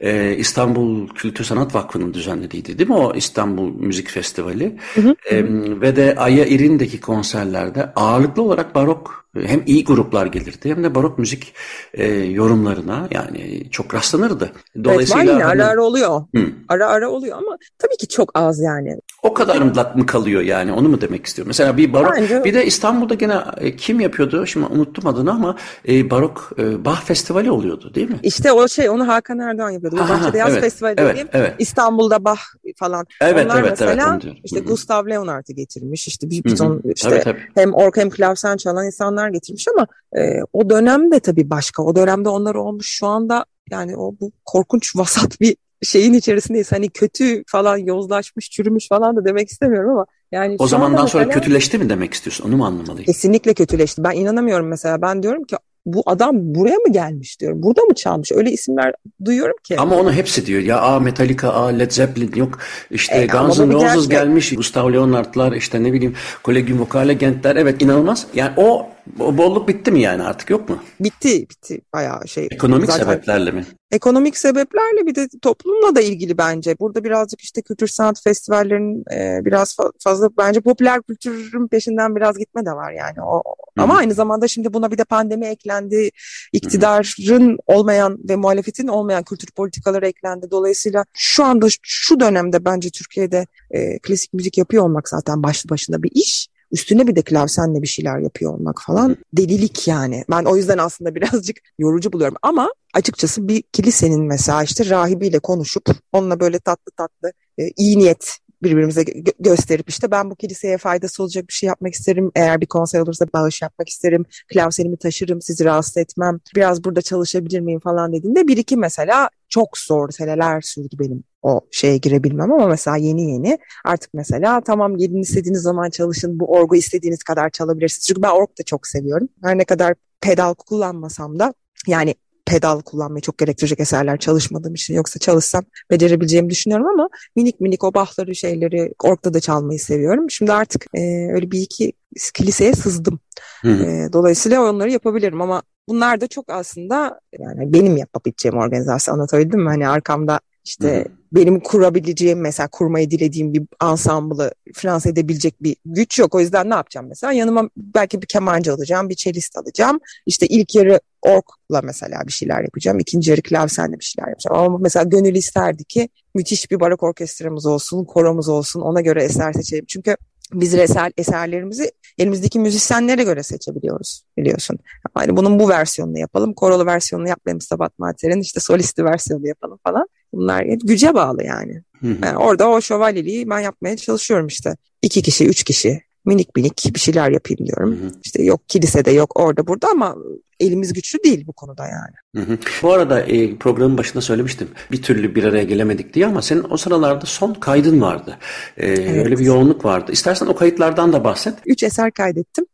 Ee, İstanbul Kültür Sanat Vakfı'nın düzenlediydi değil mi o İstanbul Müzik Festivali? Hı hı. Ee, ve de Aya İrin'deki konserlerde ağırlıklı olarak barok hem iyi gruplar gelirdi hem de barok müzik e, yorumlarına yani çok rastlanırdı. Dolayısıyla evet, var hani, ara ara oluyor. Hı. Ara ara oluyor ama tabii ki çok az yani. O kadar mı kalıyor yani onu mu demek istiyorum? Mesela bir barok Bence... bir de İstanbul'da gene e, kim yapıyordu? Şimdi unuttum adını ama e, barok e, Bah Festivali oluyordu değil mi? İşte o şey onu Hakan Erdoğan yapıyordu. Ha, Bahçede Yaz evet, Festivali evet, dediğim evet. İstanbul'da Bah falan. Evet Onlar evet mesela evet, işte Hı-hı. Gustav Leonard'ı getirmiş. İşte bir, bir ton işte tabii, tabii. hem ork hem klavsen çalan insanlar getirmiş ama e, o dönemde tabii başka. O dönemde onlar olmuş şu anda yani o bu korkunç vasat bir şeyin içerisindeyiz. Hani kötü falan yozlaşmış, çürümüş falan da demek istemiyorum ama yani o zamandan sonra mesela, kötüleşti mi demek istiyorsun? Onu mu anlamalıyım? Kesinlikle kötüleşti. Ben inanamıyorum mesela. Ben diyorum ki bu adam buraya mı gelmiş diyorum. Burada mı çalmış? Öyle isimler duyuyorum ki. Ama onu hepsi diyor. Ya A Metallica, A Led Zeppelin yok. İşte e, Guns N' Roses gerçek... gelmiş. Gustav Leonard'lar işte ne bileyim Collegium Vocale Gentler. Evet inanılmaz. Yani o o bolluk bitti mi yani artık yok mu? Bitti bitti bayağı şey. Ekonomik zaten, sebeplerle mi? Ekonomik sebeplerle bir de toplumla da ilgili bence. Burada birazcık işte kültür sanat festivallerinin e, biraz fazla bence popüler kültürün peşinden biraz gitme de var yani. O, Hı. ama aynı zamanda şimdi buna bir de pandemi eklendi. İktidarın Hı. olmayan ve muhalefetin olmayan kültür politikaları eklendi. Dolayısıyla şu anda şu dönemde bence Türkiye'de e, klasik müzik yapıyor olmak zaten başlı başına bir iş üstüne bir de klavsenle bir şeyler yapıyor olmak falan delilik yani. Ben o yüzden aslında birazcık yorucu buluyorum ama açıkçası bir kilisenin mesela işte rahibiyle konuşup onunla böyle tatlı tatlı e, iyi niyet birbirimize gö- gösterip işte ben bu kiliseye faydası olacak bir şey yapmak isterim. Eğer bir konser olursa bağış yapmak isterim. Klavsenimi taşırım, sizi rahatsız etmem. Biraz burada çalışabilir miyim falan dediğinde bir iki mesela çok zor seneler sürdü benim o şeye girebilmem ama mesela yeni yeni artık mesela tamam gelin istediğiniz zaman çalışın bu orgu istediğiniz kadar çalabilirsiniz. Çünkü ben org da çok seviyorum. Her ne kadar pedal kullanmasam da yani pedal kullanmayı çok gerektirecek eserler çalışmadığım için yoksa çalışsam becerebileceğimi düşünüyorum ama minik minik o bahları şeyleri orkta da çalmayı seviyorum. Şimdi artık e, öyle bir iki kiliseye sızdım. E, dolayısıyla onları yapabilirim ama bunlar da çok aslında yani benim yapabileceğim organizasyon anlatabildim mi? Hani arkamda işte Hı-hı. benim kurabileceğim mesela kurmayı dilediğim bir ansamblı finanse edebilecek bir güç yok. O yüzden ne yapacağım mesela? Yanıma belki bir kemancı alacağım, bir çelist alacağım. İşte ilk yarı orkla mesela bir şeyler yapacağım. ikinci yarı klavsenle bir şeyler yapacağım. Ama mesela gönül isterdi ki müthiş bir barok orkestramız olsun, koromuz olsun. Ona göre eser seçelim. Çünkü biz eser, eserlerimizi elimizdeki müzisyenlere göre seçebiliyoruz biliyorsun. Yani bunun bu versiyonunu yapalım, korolu versiyonunu yapmayalım Sabat Mater'in işte solisti versiyonu yapalım falan. Bunlar güce bağlı yani. yani. Orada o şövalyeliği ben yapmaya çalışıyorum işte. İki kişi, üç kişi minik minik bir şeyler yapayım diyorum. Hı hı. İşte yok kilisede yok orada burada ama elimiz güçlü değil bu konuda yani. Hı hı. Bu arada e, programın başında söylemiştim bir türlü bir araya gelemedik diye ama senin o sıralarda son kaydın vardı. E, evet. Öyle bir yoğunluk vardı. İstersen o kayıtlardan da bahset. Üç eser kaydettim.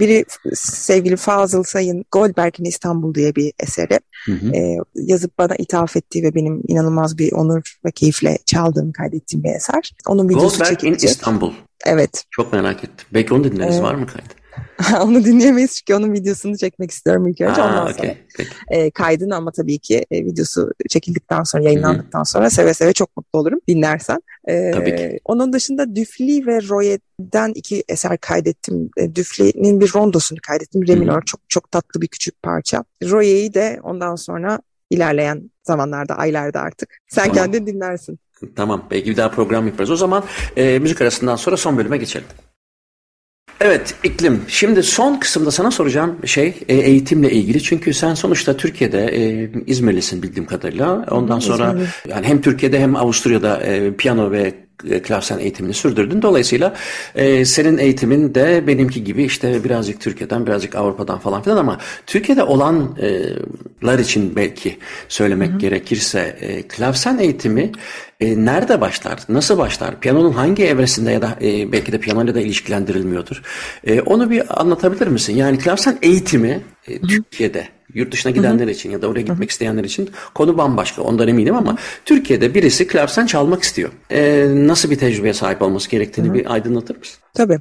Biri sevgili Fazıl Sayın Goldberg'in İstanbul diye bir eseri. Hı hı. Yazıp bana ithaf ettiği ve benim inanılmaz bir onur ve keyifle çaldığım, kaydettiğim bir eser. Onun videosu Goldberg in İstanbul. Evet. Çok merak ettim. Belki onu dinleriz. Evet. Var mı kayıt? onu dinleyemeyiz çünkü onun videosunu çekmek istiyorum ilk önce. Aa, Ondan okay. sonra e, kaydını ama tabii ki e, videosu çekildikten sonra, yayınlandıktan sonra seve seve çok mutlu olurum dinlersen. E, tabii ki. Onun dışında Düfli ve Royet'den iki eser kaydettim. E, Düfli'nin bir rondosunu kaydettim. Reminor çok çok tatlı bir küçük parça. Royet'i de ondan sonra ilerleyen zamanlarda, aylarda artık. Sen tamam. kendin dinlersin. Tamam. Belki bir daha program yaparız. O zaman e, müzik arasından sonra son bölüme geçelim. Evet iklim. Şimdi son kısımda sana soracağım şey e, eğitimle ilgili. Çünkü sen sonuçta Türkiye'de e, İzmirlisin bildiğim kadarıyla. Ondan sonra yani hem Türkiye'de hem Avusturya'da e, piyano ve e, klavsen eğitimini sürdürdün. Dolayısıyla e, senin eğitimin de benimki gibi işte birazcık Türkiye'den birazcık Avrupa'dan falan filan ama Türkiye'de olanlar için belki söylemek hı hı. gerekirse e, klavsen eğitimi e, nerede başlar? Nasıl başlar? Piyanonun hangi evresinde ya da e, belki de piyanoyla da ilişkilendirilmiyordur? E, onu bir anlatabilir misin? Yani klavsen eğitimi e, Türkiye'de Yurt dışına gidenler Hı-hı. için ya da oraya gitmek Hı-hı. isteyenler için konu bambaşka. Ondan eminim ama Türkiye'de birisi klavsen çalmak istiyor. Ee, nasıl bir tecrübeye sahip olması gerektiğini Hı-hı. bir aydınlatır mısın? Tabii.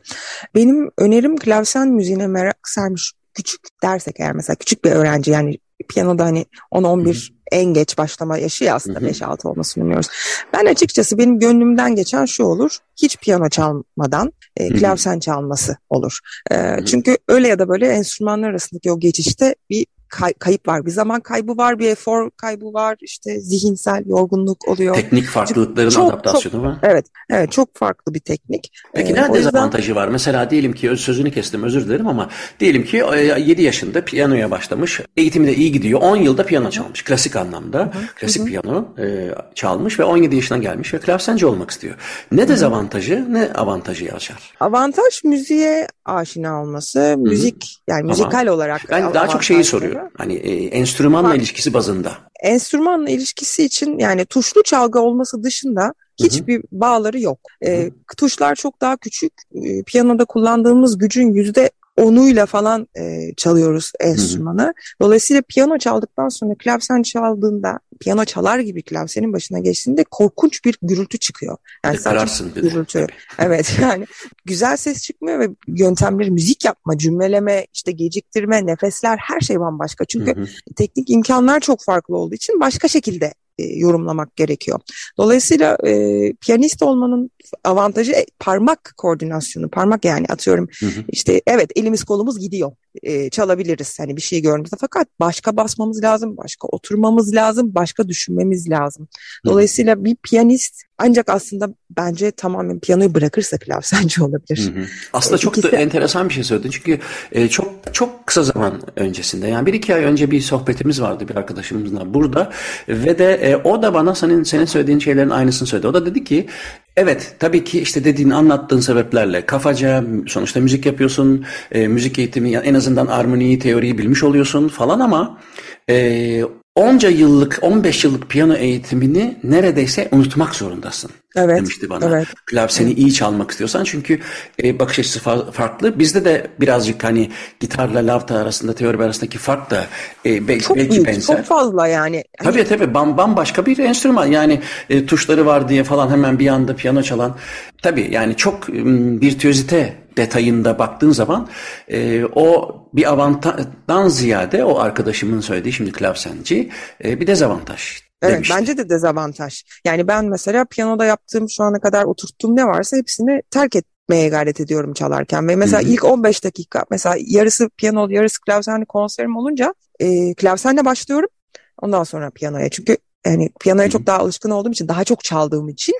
Benim önerim klavsen müziğine merak sarmış küçük dersek eğer mesela küçük bir öğrenci yani piyanoda hani 10-11 en geç başlama yaşı ya aslında 5-6 olmasını umuyoruz. Ben açıkçası benim gönlümden geçen şu olur. Hiç piyano çalmadan e, klavsen çalması olur. E, çünkü öyle ya da böyle enstrümanlar arasındaki o geçişte bir kay, kayıp var. Bir zaman kaybı var, bir efor kaybı var. İşte zihinsel yorgunluk oluyor. Teknik farklılıkların çok, adaptasyonu çok, var. Evet, evet çok farklı bir teknik. Peki ee, ne dezavantajı yüzden... var? Mesela diyelim ki sözünü kestim özür dilerim ama diyelim ki 7 e, yaşında piyanoya başlamış. Eğitimi de iyi gidiyor. 10 yılda piyano çalmış. Klasik anlamda. Hı-hı. Klasik Hı-hı. piyano e, çalmış ve 17 yaşına gelmiş ve klavsenci olmak istiyor. Ne dezavantajı ne avantajı yaşar? Avantaj müziğe aşina olması. Hı-hı. Müzik yani müzikal ama olarak. Ben daha çok şeyi soruyorum. Hani e, enstrümanla Bak, ilişkisi bazında. Enstrümanla ilişkisi için yani tuşlu çalgı olması dışında hiçbir Hı-hı. bağları yok. E, tuşlar çok daha küçük. E, piyanoda kullandığımız gücün yüzde onuyla falan e, çalıyoruz enstrümanı. Hı hı. Dolayısıyla piyano çaldıktan sonra klavsen çaldığında piyano çalar gibi klavsenin başına geçtiğinde korkunç bir gürültü çıkıyor. Yani Kararsın bir gürültü. evet yani güzel ses çıkmıyor ve yöntemleri müzik yapma, cümleleme, işte geciktirme, nefesler her şey bambaşka. Çünkü hı hı. teknik imkanlar çok farklı olduğu için başka şekilde yorumlamak gerekiyor. Dolayısıyla e, piyanist olmanın avantajı e, parmak koordinasyonu. Parmak yani atıyorum hı hı. işte evet elimiz kolumuz gidiyor. E, çalabiliriz hani bir şey gördüğümüzde fakat başka basmamız lazım, başka oturmamız lazım, başka düşünmemiz lazım. Dolayısıyla hı hı. bir piyanist ancak aslında bence tamamen piyanoyu bırakırsa klavsenci olabilir. Hı hı. Aslında çok İkisi... da enteresan bir şey söyledin. Çünkü e, çok çok kısa zaman öncesinde yani bir iki ay önce bir sohbetimiz vardı bir arkadaşımızla burada ve de e, o da bana senin senin söylediğin şeylerin aynısını söyledi. O da dedi ki Evet tabii ki işte dediğin anlattığın sebeplerle kafaca sonuçta müzik yapıyorsun, e, müzik eğitimi en azından armoniyi, teoriyi bilmiş oluyorsun falan ama e, onca yıllık, 15 yıllık piyano eğitimini neredeyse unutmak zorundasın. Evet, demişti bana. Evet. Klavseni evet. iyi çalmak istiyorsan çünkü e, bakış açısı fa- farklı. Bizde de birazcık hani gitarla lavta arasında teori arasındaki fark da e, be- çok belki büyük, benzer. Çok fazla yani. Tabii tabii bam, bambaşka bir enstrüman yani e, tuşları var diye falan hemen bir anda piyano çalan. Tabii yani çok m, virtüözite detayında baktığın zaman e, o bir avantajdan ziyade o arkadaşımın söylediği şimdi klavsenci e, bir dezavantaj. Evet demişti. bence de dezavantaj. Yani ben mesela piyanoda yaptığım şu ana kadar oturttuğum ne varsa hepsini terk etmeye gayret ediyorum çalarken. Ve mesela Hı-hı. ilk 15 dakika mesela yarısı piyano yarısı klavsenli konserim olunca e, klavsenle başlıyorum. Ondan sonra piyanoya. Çünkü yani piyanoya çok daha alışkın olduğum için daha çok çaldığım için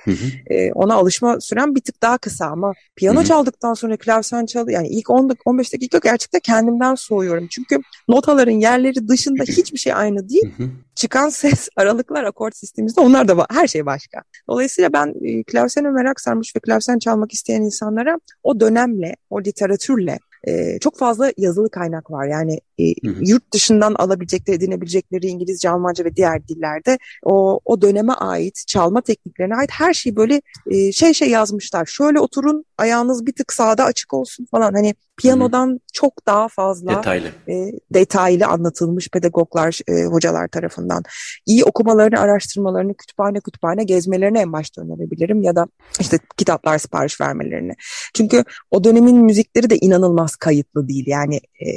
e, ona alışma süren bir tık daha kısa ama piyano çaldıktan sonra klavsen çaldı yani ilk 10 15 dakika gerçekten kendimden soğuyorum. Çünkü notaların yerleri dışında hiçbir şey aynı değil. Çıkan ses aralıklar akort sistemimizde onlar da her şey başka. Dolayısıyla ben e, merak sarmış ve klavsen çalmak isteyen insanlara o dönemle, o literatürle e, çok fazla yazılı kaynak var. Yani e, yurt dışından alabilecekleri, edinebilecekleri İngilizce, Almanca ve diğer dillerde o, o döneme ait, çalma tekniklerine ait her şeyi böyle e, şey şey yazmışlar. Şöyle oturun, ayağınız bir tık sağda açık olsun falan. Hani piyanodan Hı-hı. çok daha fazla detaylı. E, detaylı anlatılmış pedagoglar, e, hocalar tarafından. İyi okumalarını, araştırmalarını, kütüphane kütüphane gezmelerini en başta önerebilirim ya da işte kitaplar sipariş vermelerini. Çünkü o dönemin müzikleri de inanılmaz kayıtlı değil yani e,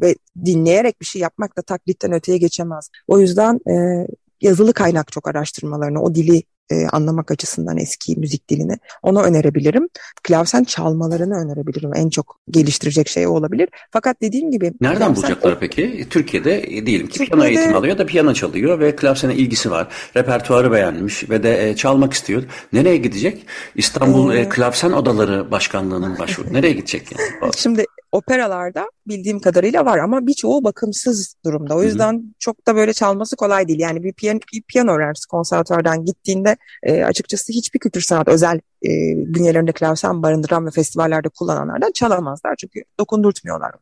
ve dinleyerek bir şey yapmak da taklitten öteye geçemez. O yüzden e, yazılı kaynak çok araştırmalarını, o dili e, anlamak açısından eski müzik dilini onu önerebilirim. Klavsen çalmalarını önerebilirim. En çok geliştirecek şey o olabilir. Fakat dediğim gibi... Nereden klavsen, bulacaklar peki? Türkiye'de diyelim ki Türkiye'de, piyano eğitimi alıyor da piyano çalıyor ve klavsene ilgisi var. Repertuarı beğenmiş ve de e, çalmak istiyor. Nereye gidecek? İstanbul ee, e, Klavsen Odaları Başkanlığı'nın başvuru. Nereye gidecek yani? Şimdi operalarda bildiğim kadarıyla var ama birçoğu bakımsız durumda. O yüzden Hı-hı. çok da böyle çalması kolay değil. Yani bir piyano, bir piyano öğrencisi konservatuardan gittiğinde e, açıkçası hiçbir kültür sanat özel e, bünyelerinde klavsen barındıran ve festivallerde kullananlardan çalamazlar. Çünkü dokundurtmuyorlar.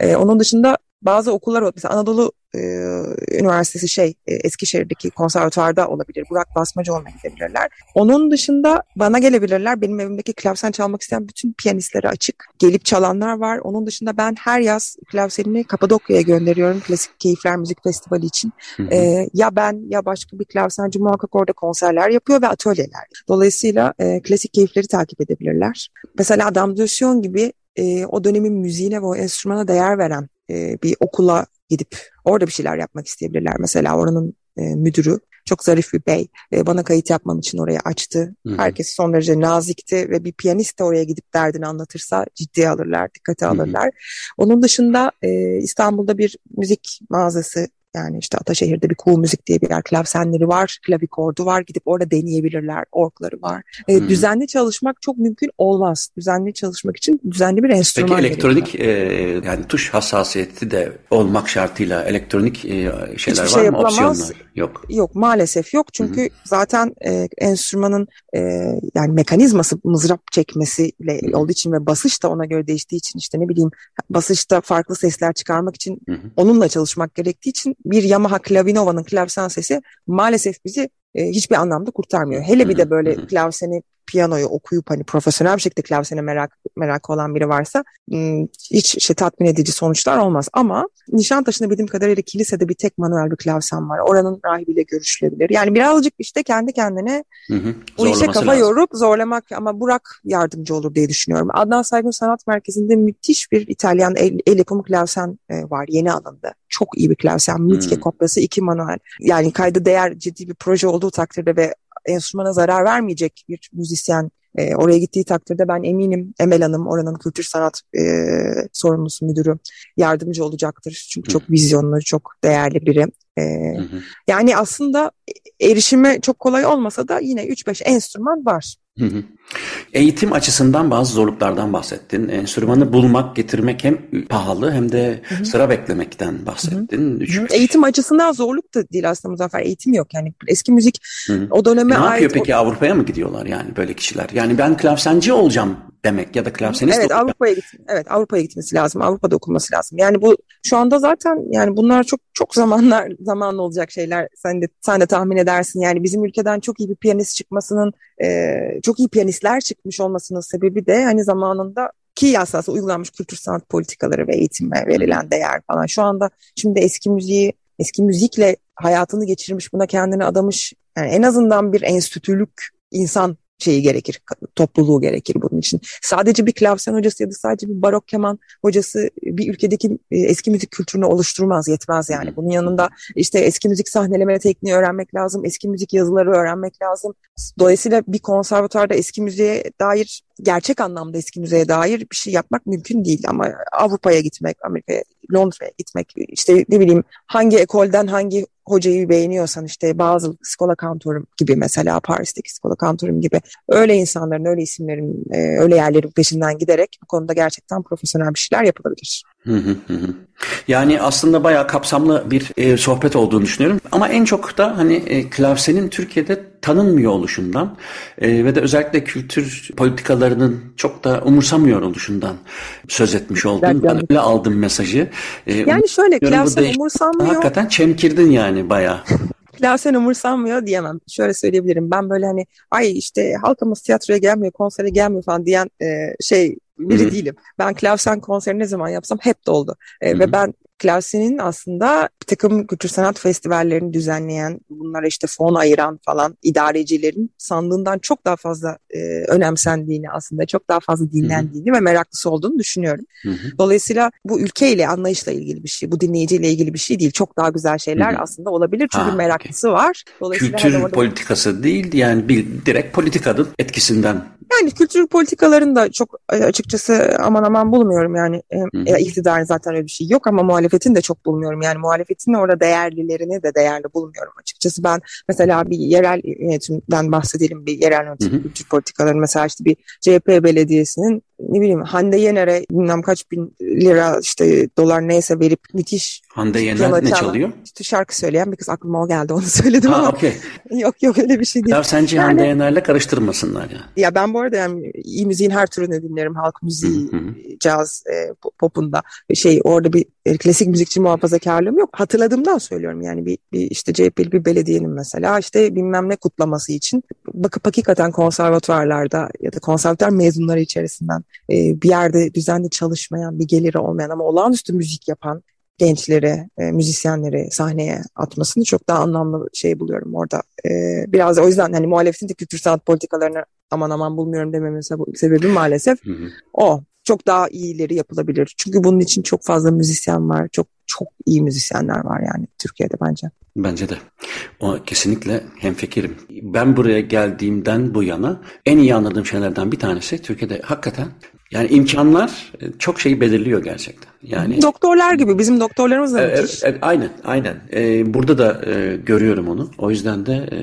E, onun dışında bazı okullar mesela Anadolu e, Üniversitesi şey e, Eskişehir'deki konservatuarda olabilir. Burak Basmacı olmaya gidebilirler. Onun dışında bana gelebilirler. Benim evimdeki klavsen çalmak isteyen bütün piyanistlere açık. Gelip çalanlar var. Onun dışında ben her yaz klavsenimi Kapadokya'ya gönderiyorum. Klasik Keyifler Müzik Festivali için. E, ya ben ya başka bir klavsenci muhakkak orada konserler yapıyor ve atölyeler. Dolayısıyla e, klasik keyifleri takip edebilirler. Mesela Adam Dösyon gibi e, o dönemin müziğine ve o enstrümana değer veren e, bir okula gidip orada bir şeyler yapmak isteyebilirler. Mesela oranın e, müdürü çok zarif bir bey e, bana kayıt yapmam için oraya açtı. Hı-hı. Herkes son derece nazikti ve bir piyanist de oraya gidip derdini anlatırsa ciddiye alırlar, dikkate alırlar. Hı-hı. Onun dışında e, İstanbul'da bir müzik mağazası yani işte Ataşehir'de bir cool müzik diye bir yer klavsenleri var, klavikordu var. Gidip orada deneyebilirler. Orkları var. E, hmm. Düzenli çalışmak çok mümkün olmaz. Düzenli çalışmak için düzenli bir enstrüman Peki elektronik e, yani tuş hassasiyeti de olmak şartıyla elektronik e, şeyler Hiçbir var şey mı? Opsiyonlar yok. Yok maalesef yok. Çünkü hmm. zaten e, enstrümanın e, yani mekanizması mızrap çekmesiyle hmm. olduğu için ve basış da ona göre değiştiği için işte ne bileyim basışta farklı sesler çıkarmak için hmm. onunla çalışmak gerektiği için bir Yamaha Klavinova'nın klavsen sesi maalesef bizi e, hiçbir anlamda kurtarmıyor. Hele bir de böyle klavseni piyanoyu okuyup hani profesyonel bir şekilde klavsene merak merak olan biri varsa hiç şey tatmin edici sonuçlar olmaz. Ama Nişantaşı'nda bildiğim kadarıyla kilisede bir tek manuel bir klavsen var. Oranın rahibiyle görüşülebilir. Yani birazcık işte kendi kendine hı hı. bu işe kafa lazım. yorup zorlamak ama Burak yardımcı olur diye düşünüyorum. Adnan Saygun Sanat Merkezi'nde müthiş bir İtalyan el, el yapımı klavsen e, var yeni alındı. Çok iyi bir klavsen. Mitke hmm. kopyası iki manuel. Yani kaydı değer ciddi bir proje olduğu takdirde ve enstrümana zarar vermeyecek bir müzisyen e, oraya gittiği takdirde ben eminim Emel Hanım oranın kültür sanat e, sorumlusu müdürü yardımcı olacaktır. Çünkü çok vizyonlu, çok değerli biri. E, Yani aslında erişime çok kolay olmasa da yine 3-5 enstrüman var. Hı hı. Eğitim açısından bazı zorluklardan bahsettin. Enstrümanı bulmak, getirmek hem pahalı hem de hı hı. sıra beklemekten bahsettin. Hı hı. Eğitim açısından zorluk da değil aslında Muzaffer. Eğitim yok yani eski müzik hı hı. o döneme e ait. Ne yapıyor peki Avrupa'ya mı gidiyorlar yani böyle kişiler? Yani ben klavsenci olacağım demek ya da klavsenist Evet Avrupa'ya git evet Avrupa'ya gitmesi lazım. Avrupa'da okunması lazım. Yani bu şu anda zaten yani bunlar çok çok zamanlar zamanlı olacak şeyler. Sen de sen de tahmin edersin. Yani bizim ülkeden çok iyi bir piyanist çıkmasının e, çok iyi piyanistler çıkmış olmasının sebebi de hani zamanında ki yasası uygulanmış kültür sanat politikaları ve eğitime verilen değer falan. Şu anda şimdi eski müziği eski müzikle hayatını geçirmiş buna kendini adamış yani en azından bir enstitülük insan şeyi gerekir, topluluğu gerekir bunun için. Sadece bir klavsen hocası ya da sadece bir barok keman hocası bir ülkedeki e, eski müzik kültürünü oluşturmaz, yetmez yani. Bunun yanında işte eski müzik sahneleme tekniği öğrenmek lazım, eski müzik yazıları öğrenmek lazım. Dolayısıyla bir konservatuarda eski müziğe dair, gerçek anlamda eski müziğe dair bir şey yapmak mümkün değil ama Avrupa'ya gitmek, Amerika'ya, Londra'ya gitmek, işte ne bileyim hangi ekolden hangi hocayı beğeniyorsan işte bazı Skola Kantorum gibi mesela Paris'teki Skola Kantorum gibi öyle insanların, öyle isimlerin, e, öyle yerlerin peşinden giderek bu konuda gerçekten profesyonel bir şeyler yapılabilir. Yani aslında bayağı kapsamlı bir e, sohbet olduğunu düşünüyorum. Ama en çok da hani e, klavsenin Türkiye'de tanınmıyor oluşundan e, ve de özellikle kültür politikalarının çok da umursamıyor oluşundan söz etmiş oldun. Ben öyle aldım mesajı. E, yani şöyle klavsen umursanmıyor. Hakikaten çemkirdin yani bayağı. Klasen umursanmıyor diyemem. Şöyle söyleyebilirim. Ben böyle hani ay işte halkımız tiyatroya gelmiyor, konsere gelmiyor falan diyen e, şey biri Hı-hı. değilim. Ben klavsen konseri ne zaman yapsam hep doldu. E, ve ben Klasin'in aslında bir takım kültür sanat festivallerini düzenleyen, bunlara işte fon ayıran falan idarecilerin sandığından çok daha fazla e, önemsendiğini aslında çok daha fazla dinlendiğini Hı-hı. ve meraklısı olduğunu düşünüyorum. Hı-hı. Dolayısıyla bu ülkeyle anlayışla ilgili bir şey, bu dinleyiciyle ilgili bir şey değil. Çok daha güzel şeyler Hı-hı. aslında olabilir çünkü ha, meraklısı okay. var. Dolayısıyla kültür orada... politikası değil yani bir direkt politikanın etkisinden yani kültür politikalarını da çok açıkçası aman aman bulmuyorum yani. E, iktidarın zaten öyle bir şey yok ama muhalefet muhalefetin de çok bulmuyorum. Yani muhalefetin orada değerlilerini de değerli bulmuyorum açıkçası. Ben mesela bir yerel yönetimden bahsedelim. Bir yerel yönetim kültür politikaları mesela işte bir CHP belediyesinin ne bileyim Hande Yener'e bilmem kaç bin lira işte dolar neyse verip müthiş Hande Yener ne çalıyor? İşte şarkı söyleyen bir kız aklıma o geldi onu söyledim ha, ama okay. yok yok öyle bir şey değil. Ya sence yani, Hande Yener'le karıştırmasınlar ya. Ya ben bu arada yani iyi müziğin her türünü dinlerim. Halk müziği, caz, e, popunda şey orada bir e, klasik müzikçi muhafazakarlığım yok. Hatırladığımdan söylüyorum yani bir, bir işte CHP'li bir belediyenin mesela işte bilmem ne kutlaması için bakıp hakikaten konservatuvarlarda ya da konservatuvar mezunları içerisinden e, bir yerde düzenli çalışmayan, bir geliri olmayan ama olağanüstü müzik yapan gençleri, e, müzisyenleri sahneye atmasını çok daha anlamlı şey buluyorum orada. E, biraz o yüzden hani muhalefetin de kültür sanat politikalarını aman aman bulmuyorum dememin sebebi maalesef hı hı. o. Çok daha iyileri yapılabilir. Çünkü bunun için çok fazla müzisyen var. Çok çok iyi müzisyenler var yani Türkiye'de bence. Bence de. O kesinlikle hemfikirim. Ben buraya geldiğimden bu yana en iyi anladığım şeylerden bir tanesi Türkiye'de hakikaten yani imkanlar çok şeyi belirliyor gerçekten. Yani doktorlar gibi bizim doktorlarımız da e, e, aynen aynen. E, burada da e, görüyorum onu. O yüzden de e,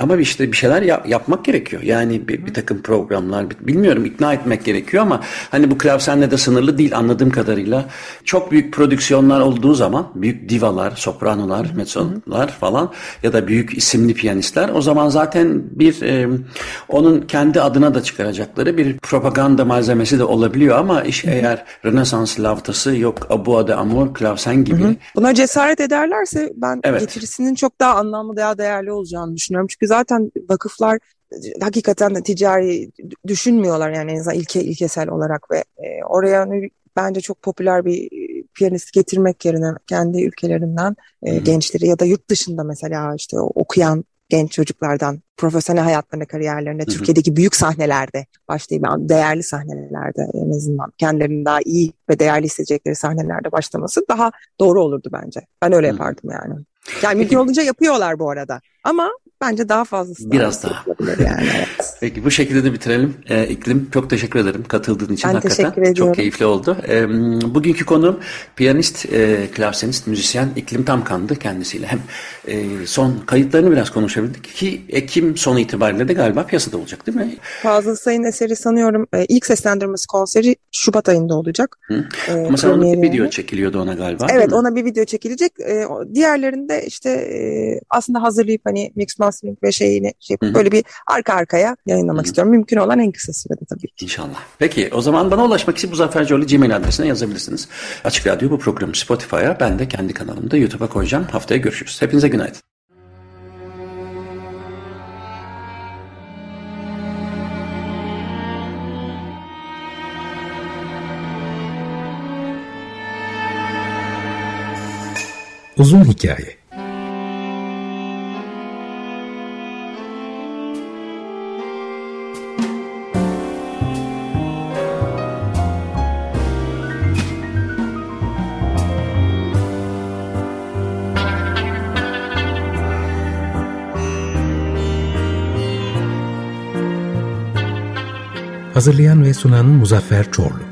ama işte bir şeyler yap, yapmak gerekiyor. Yani bir, bir takım programlar bilmiyorum ikna etmek gerekiyor ama hani bu klavsenle de sınırlı değil anladığım kadarıyla. Çok büyük prodüksiyonlar olduğu zaman büyük divalar, sopranolar, mezzolar falan ya da büyük isimli piyanistler o zaman zaten bir e, onun kendi adına da çıkaracakları bir propaganda malzemesi de olabiliyor ama iş eğer Rönesans lavtası yok Abu de Amor klavsen gibi. Hı hı. Buna cesaret ederlerse ben evet. getirisinin çok daha anlamlı daha değerli olacağını düşünüyorum. Çünkü zaten vakıflar hakikaten de ticari düşünmüyorlar yani en azından ilke, ilkesel olarak ve e, oraya bence çok popüler bir piyanist getirmek yerine kendi ülkelerinden e, gençleri ya da yurt dışında mesela işte okuyan genç çocuklardan profesyonel hayatlarına, kariyerlerine, hı hı. Türkiye'deki büyük sahnelerde başlayıp değerli sahnelerde en azından kendilerini daha iyi ve değerli hissedecekleri sahnelerde başlaması daha doğru olurdu bence. Ben öyle hı. yapardım yani. Yani mümkün olunca yapıyorlar bu arada. Ama bence daha fazlası Biraz daha. Yani, evet. Peki bu şekilde de bitirelim. Ee, İklim çok teşekkür ederim katıldığın için ben hakikaten. Çok keyifli oldu. Ee, bugünkü konuğum piyanist, e, klavsenist, müzisyen İklim Tamkan'dı kendisiyle. Hem e, son kayıtlarını biraz konuşabildik ki Ekim sonu itibariyle de galiba piyasada olacak değil mi? Fazıl Say'ın eseri sanıyorum e, ilk seslendirmesi konseri Şubat ayında olacak. Hı. E, Ama sanırım bir video çekiliyordu ona galiba. Evet ona bir video çekilecek. E, diğerlerinde işte e, aslında hazırlayıp hani mix mastering ve şeyini şey, Hı-hı. böyle bir arka arkaya yayınlamak Hı-hı. istiyorum. Mümkün olan en kısa sürede tabii ki. İnşallah. Peki o zaman bana ulaşmak için Muzaffer Coğlu Gmail adresine yazabilirsiniz. Açık Radyo bu programı Spotify'a ben de kendi kanalımda YouTube'a koyacağım. Haftaya görüşürüz. Hepinize günaydın. Uzun Hikaye Hazırlayan ve sunan Muzaffer Çorlu